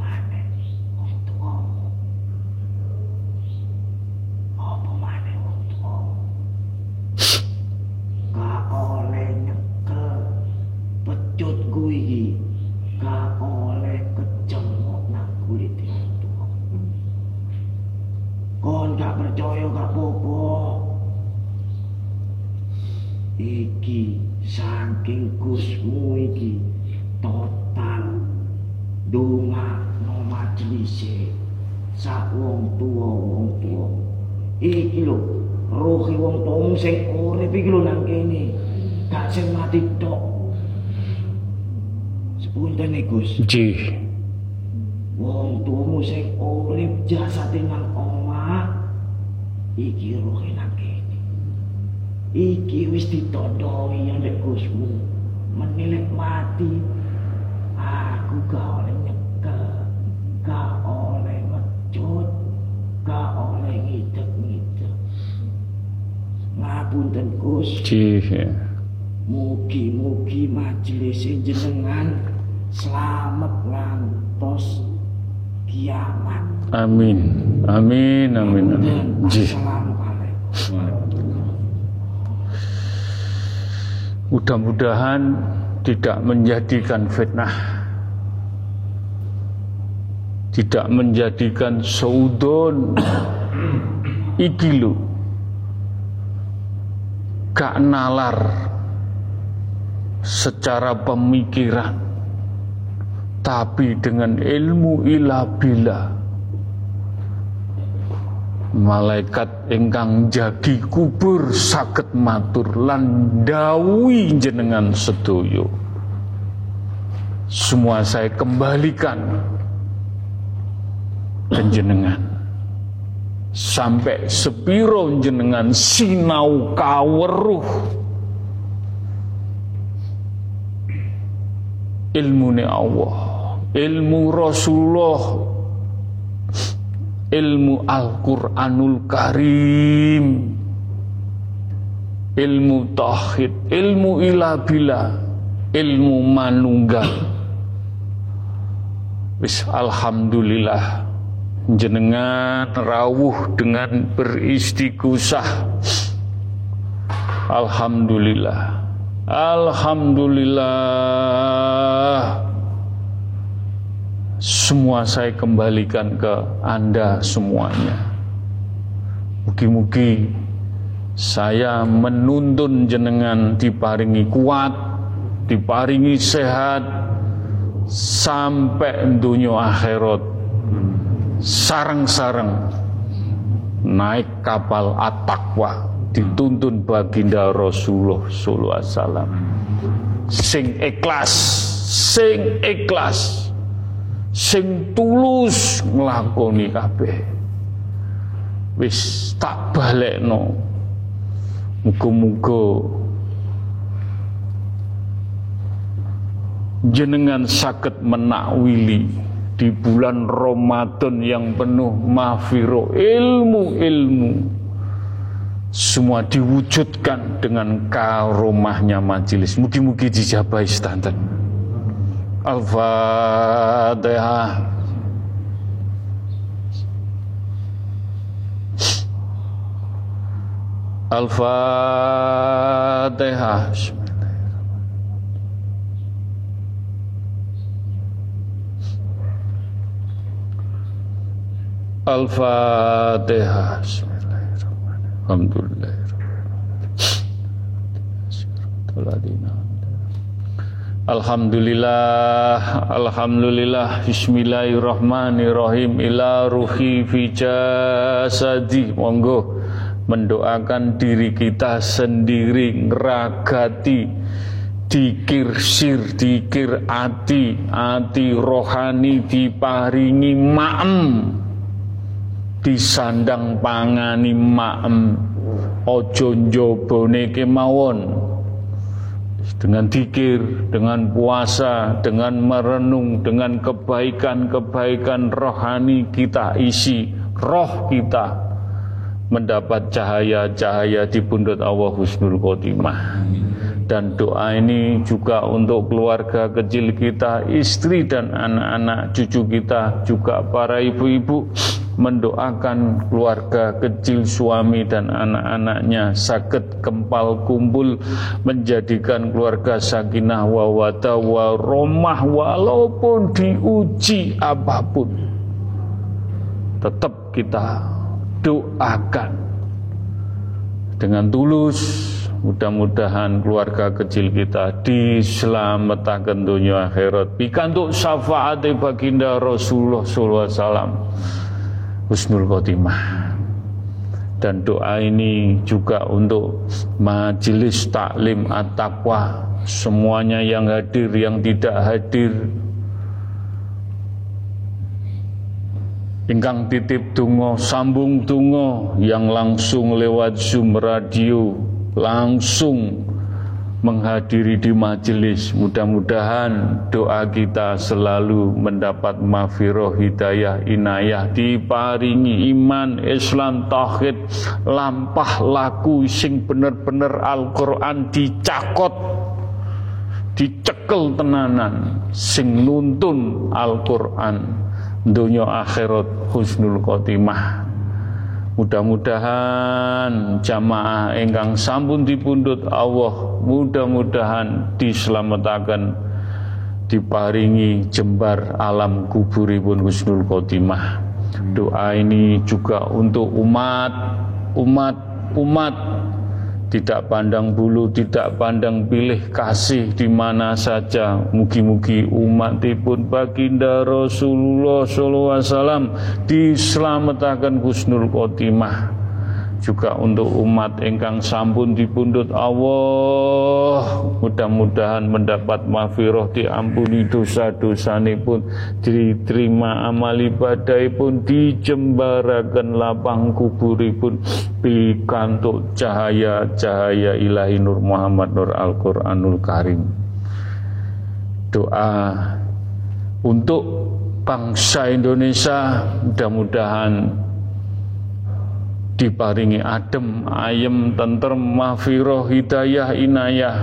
Nggih. Wong tuamu sing urip jasate nang omah iki rohe nang kene. Iki wis ditodhoi ambek Gusmu. Menilek mati. Aku gak oleh nyekel, gak oleh mecut, gak oleh ngidek-ngidek. Ngapunten Gus, Nggih, ya. mugi-mugi majelis jenengan selamat ngantos kiamat. Amin. Amin, amin, amin. Mudah-mudahan tidak menjadikan fitnah. Tidak menjadikan saudon iki lho. Gak nalar secara pemikiran tapi dengan ilmu ilah bila. Malaikat ingkang jagi kubur saged matur lan dawuhi jenengan sedoyo semua saya kembalikan. Ke jenengan sampai sepiro jenengan sinau kaweruh. Ilmu Allah ilmu Rasulullah. Ilmu Al-Quranul Karim. Ilmu tauhid ilmu ilabila ilmu manunggal. Wis alhamdulillah. Jenengan rawuh dengan beristighosah. Alhamdulillah. Alhamdulillah semua saya kembalikan ke Anda semuanya. Mugi-mugi saya menuntun jenengan diparingi kuat, diparingi sehat sampai dunia akhirat. Sarang-sarang naik kapal at-taqwa dituntun baginda Rasulullah sallallahu alaihi wasallam. Sing ikhlas sing ikhlas sing tulus nglakoni kabeh. Wis tak balekno. Muga-muga jenengan sakit menakwili di bulan Ramadan yang penuh mahfiro ilmu-ilmu. Semua diwujudkan dengan karomahnya majelis. Mugi-mugi dijabai standar الفاتحة. الفاتحة. الفاتحة. بسم الله الرحمن الرحيم الحمد لله رب العالمين. Alhamdulillah, Alhamdulillah, Bismillahirrahmanirrahim Ila ruhi fi jasadi. Monggo mendoakan diri kita sendiri Ngeragati Dikir sir, dikir ati Ati rohani diparingi ma'em. Disandang pangani ma'em. Ojo njobone kemawon dengan dikir, dengan puasa, dengan merenung, dengan kebaikan-kebaikan rohani kita isi, roh kita mendapat cahaya-cahaya di pundut Allah Husnul Khotimah. Dan doa ini juga untuk keluarga kecil kita, istri dan anak-anak cucu kita, juga para ibu-ibu mendoakan keluarga kecil suami dan anak-anaknya sakit kempal kumpul menjadikan keluarga sakinah wawata waromah walaupun diuji apa pun tetap kita doakan dengan tulus mudah-mudahan keluarga kecil kita diselamatkan dunia akhirat. Pikantuk syafaat baginda Rasulullah sallallahu alaihi wasallam husnul khotimah. Dan doa ini juga untuk majelis taklim at-taqwa semuanya yang hadir yang tidak hadir ingkang titip tungo sambung tungo yang langsung lewat zoom radio langsung menghadiri di majelis. Mudah-mudahan doa kita selalu mendapat mafiroh hidayah inayah diparingi iman Islam tauhid lampah laku sing bener-bener Al-Qur'an dicakot dicekel tenanan sing nuntun Al-Qur'an dunia akhirat husnul khotimah Mudah-mudahan jamaah engkang sampun dipundut Allah mudah-mudahan diselamatkan diparingi jembar alam kuburipun husnul khotimah. Doa ini juga untuk umat umat umat tidak pandang bulu, tidak pandang pilih kasih di mana saja. Mugi-mugi umat pun baginda Rasulullah SAW diselamatkan husnul khotimah juga untuk umat engkang sampun dipundut Allah. Mudah-mudahan mendapat mafiroh diampuni dosa-dosa pun diterima amal ibadah pun dijembarakan lapang kuburipun. Pikantuk cahaya-cahaya ilahi Nur Muhammad Nur Al-Quranul Karim. Doa untuk bangsa Indonesia mudah-mudahan diparingi adem, ayem, tentrem, mahfiroh, hidayah, inayah.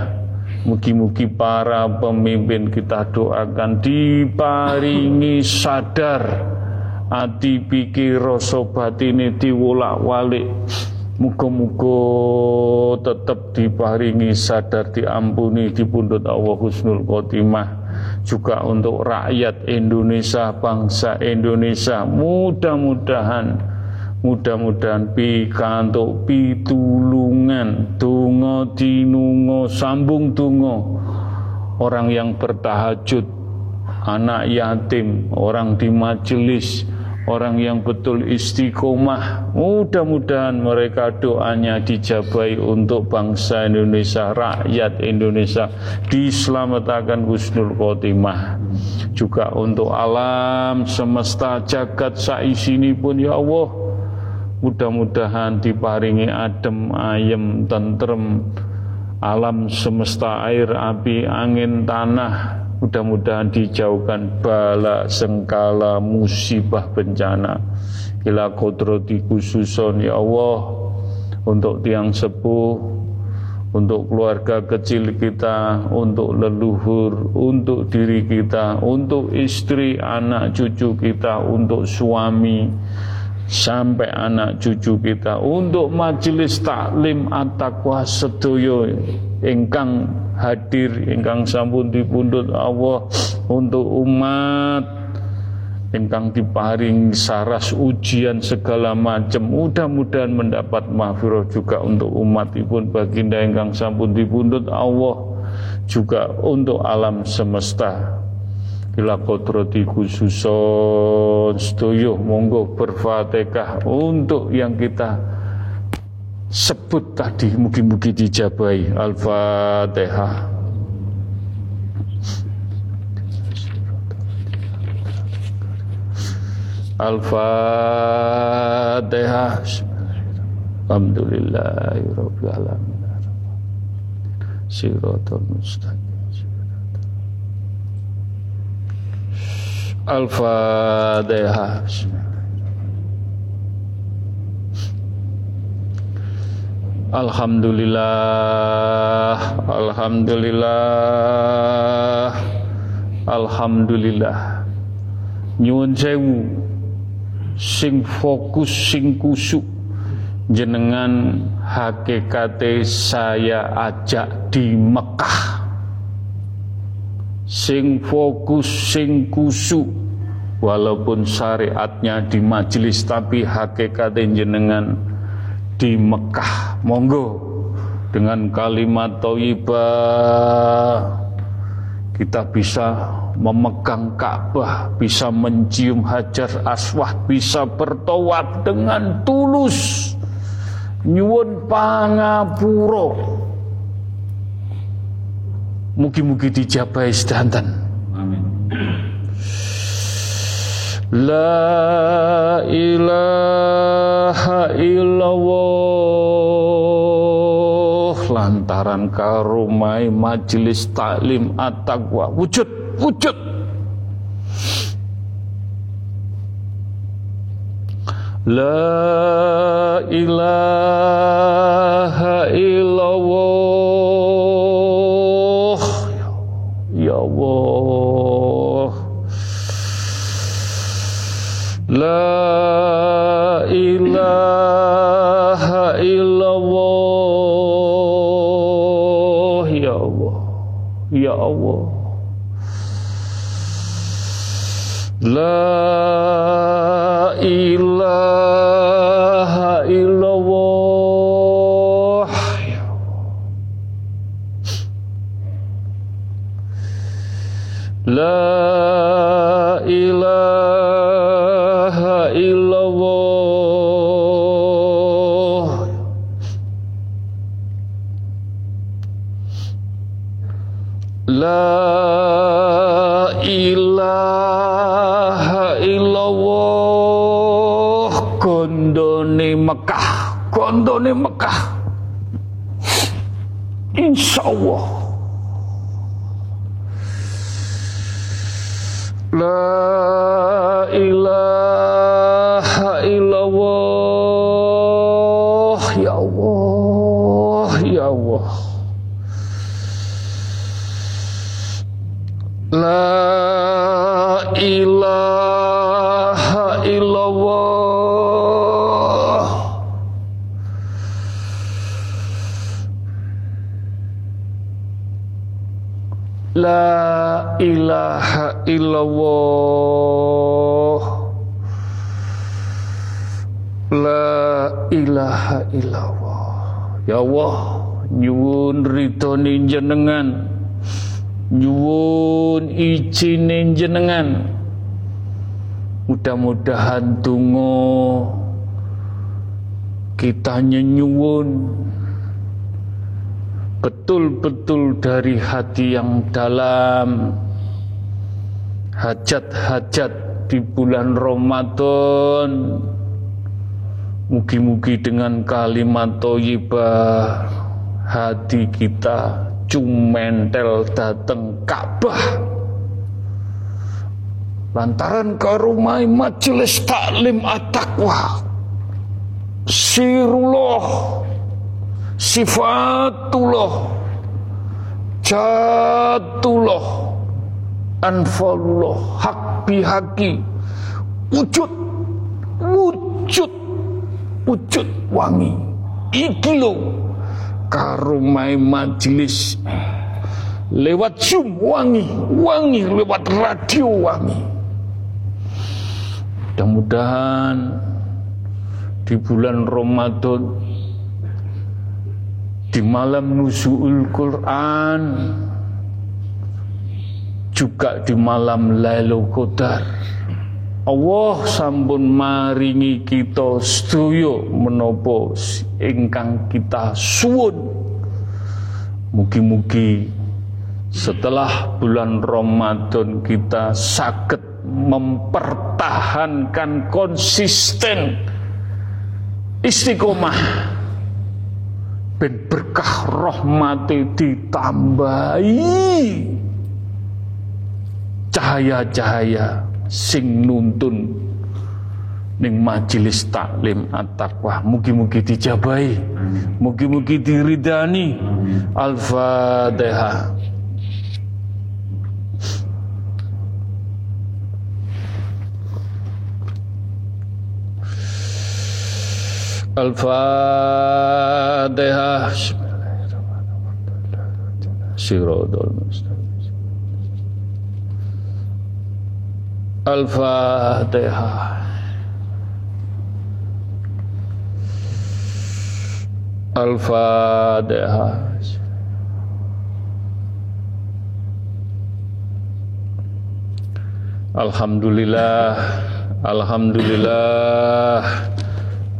Mugi-mugi para pemimpin kita doakan diparingi sadar. Hati pikir rasa batine diwolak-walik. Muga-muga tetap diparingi sadar diampuni di pundut Allah Husnul Khotimah. Juga untuk rakyat Indonesia, bangsa Indonesia mudah-mudahan Mudah-mudahan pikantuk pitulungan tungo dinungo sambung tungo orang yang bertahajud anak yatim orang di majelis orang yang betul istiqomah. Mudah-mudahan mereka doanya dijabai untuk bangsa Indonesia rakyat Indonesia. Diselamatkan husnul khotimah. Juga untuk alam semesta jagat saisini pun ya Allah Mudah-mudahan diparingi adem, ayem, tentrem, alam semesta air, api, angin, tanah. Mudah-mudahan dijauhkan bala, sengkala, musibah, bencana. Ila kodrati khususon ya Allah untuk tiang sepuh, untuk keluarga kecil kita, untuk leluhur, untuk diri kita, untuk istri, anak, cucu kita, untuk suami, sampai anak cucu kita. Untuk majelis taklim at-taqwa sedoyo. Ingkang hadir ingkang sampun dipundhut Allah untuk umat. Ingkang diparing saras ujian segala macam. Mudah-mudahan mendapat mahfirah juga untuk umat. Pun baginda ingkang sampun dipundhut Allah juga untuk alam semesta ila kodrati khususon setuju monggo berfatihah untuk yang kita sebut tadi mugi-mugi dijabai al-fatihah. Al-Fatihah. Alhamdulillahirabbil alamin. Siratal mustaqim Al-Fatihah Alhamdulillah Alhamdulillah Alhamdulillah. Nyuwun sewu sing fokus sing kusuk jenengan hakikate saya ajak di Mekah sing fokus sing kusuk walaupun syariatnya di majelis tapi hakikate jenengan di Mekah monggo dengan kalimat thayyibah kita bisa memegang Ka'bah, bisa mencium Hajar Aswad, bisa bertawaf dengan tulus. Nyuwun pangapuro. Mugi-mugi dijabai sedanten. Amin. La ilaha illallah lantaran karumai majelis taklim at-taqwa wujud wujud La ilaha illallah La ilaha illallah. Ya Allah. Ya Allah. La kondone Mekah. Insya Allah. La illallah. La ilaha illallah. Ya Allah Nyuwun ridhoni jenengan. Nyuwun izinin jenengan. Mudah-mudahan tungo Kita nyuwun betul-betul dari hati yang dalam hajat-hajat di bulan Ramadan. Mugi-mugi dengan kalimat toyibah hati kita cumentel dateng Ka'bah. Lantaran karumai majelis taklim at-taqwa sirullah sifatullah jatullah anfalullah hak bihaki. Wujud wujud wujud wangi. Iki lo karumai majelis. Lewat zoom wangi wangi lewat radio wangi. Mudah-mudahan di bulan Ramadan di malam nuzul Quran juga di malam Lailatul Qadar. Allah sampun maringi kita sedaya menapa ingkang kita suwun. Mugi-mugi setelah bulan Ramadan kita sakit mempertahankan konsisten istiqomah ben berkah rahmati ditambahi cahaya-cahaya sing nuntun ning majelis taklim at-taqwa. Mugi-mugi dijabahi mugi-mugi diridani. Al-fatihah Al-Fatihah Siratul Mustaqim Al-Fatihah Al-Fatihah Alhamdulillah Alhamdulillah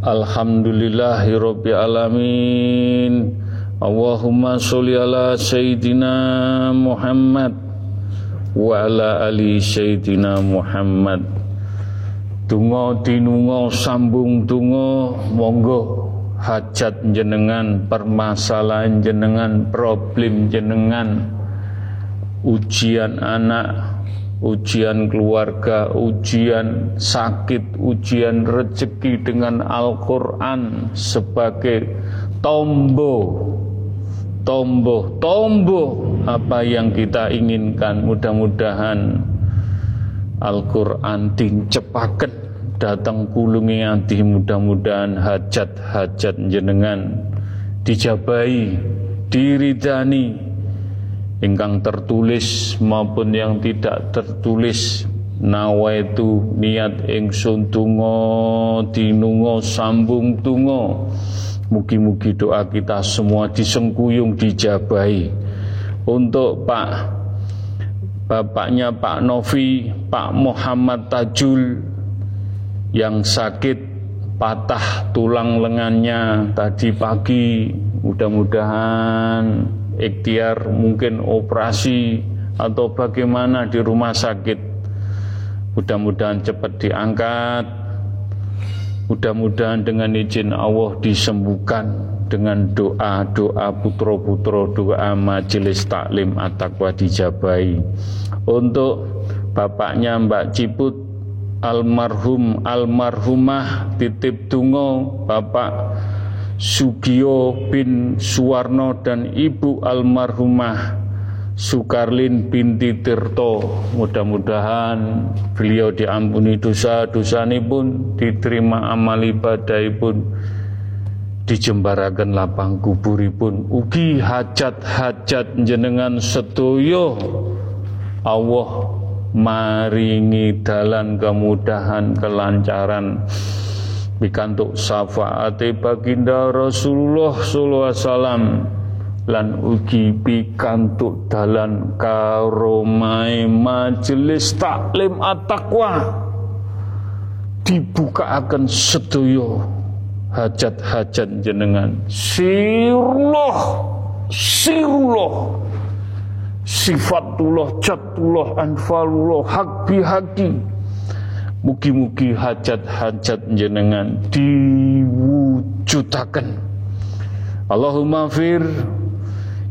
Alhamdulillahirabbil alamin. Allahumma sholli ala sayyidina Muhammad wa ala ali sayyidina Muhammad. Tungo tinungo sambung tungo monggo hajat jenengan permasalahan jenengan problem jenengan ujian anak ujian keluarga, ujian sakit, ujian rezeki dengan Al-Quran sebagai tombo, tombo, tombo apa yang kita inginkan. Mudah-mudahan Al-Quran dincepaken datang kulungi ati mudah-mudahan hajat-hajat jenengan dijabai, diridani, ingkang tertulis maupun yang tidak tertulis. Nawaitu niat ingsun tungo dinungo sambung tungo mugi-mugi doa kita semua disengkuyung dijabai untuk Pak bapaknya Pak Novi Pak Muhammad Tajul yang sakit patah tulang lengannya tadi pagi. Mudah-mudahan ikhtiar mungkin operasi atau bagaimana di rumah sakit. Mudah-mudahan cepat diangkat mudah-mudahan dengan izin Allah disembuhkan dengan doa-doa putro-putro doa majelis taklim at-taqwa dijabai untuk bapaknya Mbak Ciput almarhum almarhumah titip tungo Bapak Sugio bin Suwarno dan Ibu almarhumah Sukarlin binti Tirto. Mudah-mudahan beliau diampuni dosa-dosa ini pun diterima amal ibadah pun dijembarakan lapang kuburipun. Ugi hajat-hajat jenengan sedoyo. Allah maringi dalan kemudahan kelancaran. Pikantuk syafaate baginda Rasulullah sallallahu alaihi wasallam lan ugi pikantuk dalan karomai majelis taklim at-taqwa. Akan sedoyo hajat-hajat jenengan. Sirullah sirullah sifatullah catullah anfalullah hak bihaki. Mugi-mugi hajat-hajat jenengan diwujudaken. Allahumma fir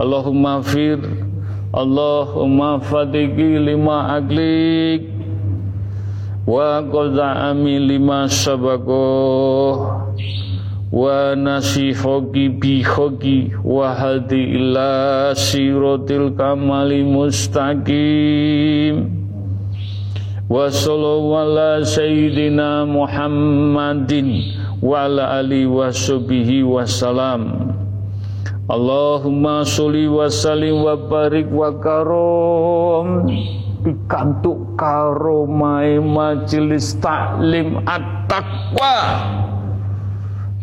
Allahumma fir Allahumma fadiki lima aglik Wa qaza'ami lima sabakoh wa nasihaki bihaki wa hadi ila siratil kamali mustaqim wa sallallahu ala sayyidina Muhammadin wa ala ali wa sahbihi wa salam Allahumma sholli wa sallim wa barik wa karom. Pikantuk karomai majelis taklim at-taqwa.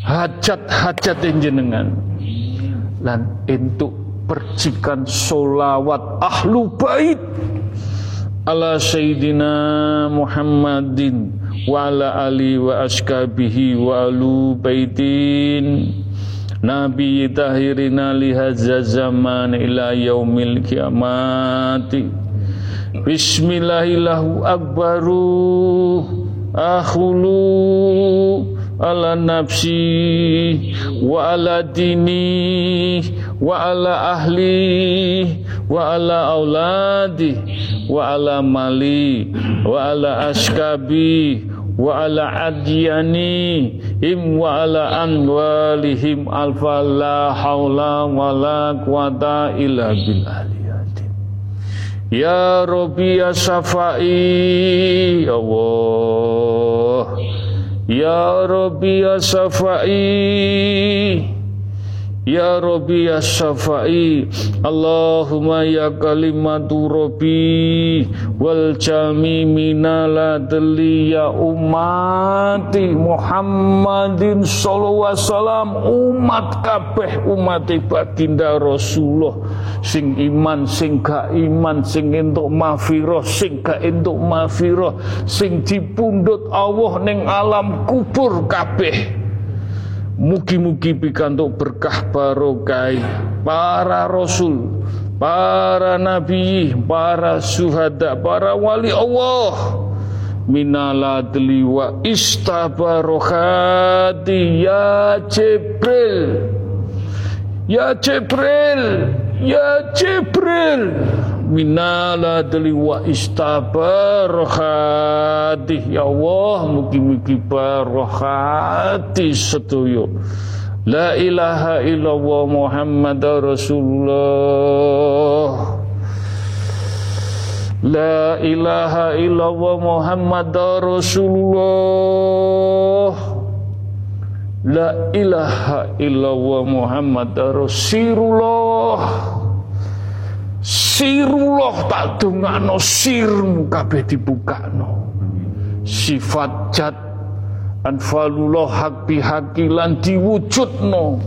Hajat-hajat jenengan. Lan untuk percikan solawat ahlu bait. Ala sayyidina Muhammadin wa ala ali wa askabihi wa alu baitin Nabi tahirina lihazza zaman ila yaumil kiamati. Bismillahillahu akbaru akhulu ala nafsi wa ala dini wa ala ahli wa ala auladi wa ala mali wa ala askabi wa ala adyani him wa ala anwalihim alfa la haula wa la quwata illa billah Ya Rabbi ya Safai Allah. Ya Rabbi ya Safai Ya Rabbi ya Safai Allahumma ya kalimatu Rabbi Wal jami minala deli ya umati Muhammadin sallallahu wasallam Umat kabeh umat baginda Rasulullah Sing iman, sing gak iman Sing entuk mafiroh, sing gak entuk mafiroh Sing dipundut Allah ning alam kubur kabeh Mugi-mugi pikantuk berkah barokai para rasul, para nabi, para syuhada, para wali Allah. Minaladli wa istabarokhati ya Jibril. Ya Jibril Ya Jibril minaladli wa istabarokhati Ya Allah mugi-mugi barokhati setuyo La ilaha illallah Muhammad Rasulullah. La ilaha illallah Muhammad Rasulullah. La ilaha illallah Muhammad Rasulullah Sirullah tak dungano sirmu kabeh dibukano Sifat jat anfalullah hak bihaki lan diwujudno.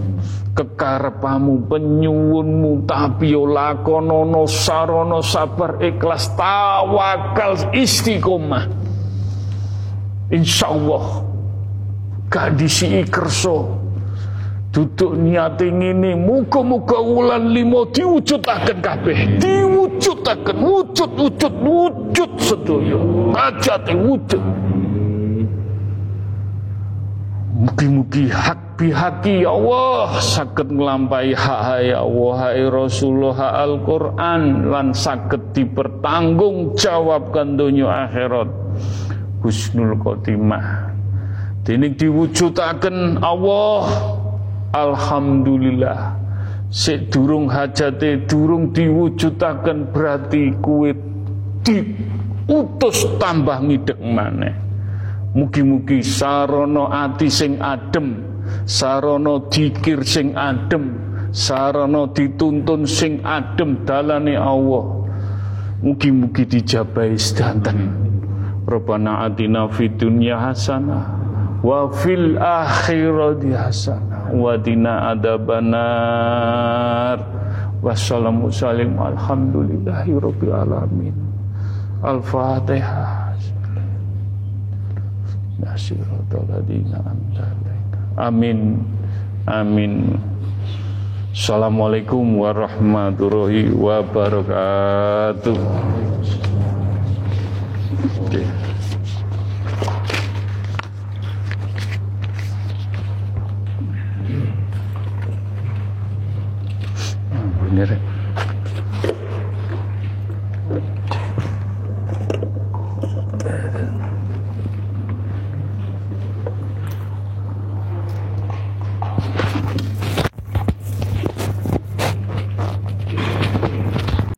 Kekarepamu penyuwunmu tapi lakonono sarono sabar ikhlas tawakal istiqomah. Insyaallah gak disi kerso duduk niate ngene muga-muga wulan limo diwujudaken kabeh. Diwujudaken wujud wujud wujud sedaya. Hajate wujud. Mugi-mugi hak bihaki ya Allah sakit melampai hak ya Allah hai Rasulullah Al-Quran lan sakit dipertanggung jawabkan dunia akhirat. Husnul khotimah. Dini diwujudaken Allah Alhamdulillah Sik durung hajate durung diwujudaken berarti kuit diutus tambah ngidek maneh Mugi-mugi sarono ati sing adem, sarono dikir sing adem, sarono dituntun sing adem dalane Allah. Mugi-mugi dijabai sedanten. Rabbana atina fid dunya hasanah wa fil akhirati hasanah wa dina adabanar. Wassalamu salim alhamdulillahi alamin. Al-Fatihah. Amin Amin Assalamualaikum warahmatullahi wabarakatuh Bener ya?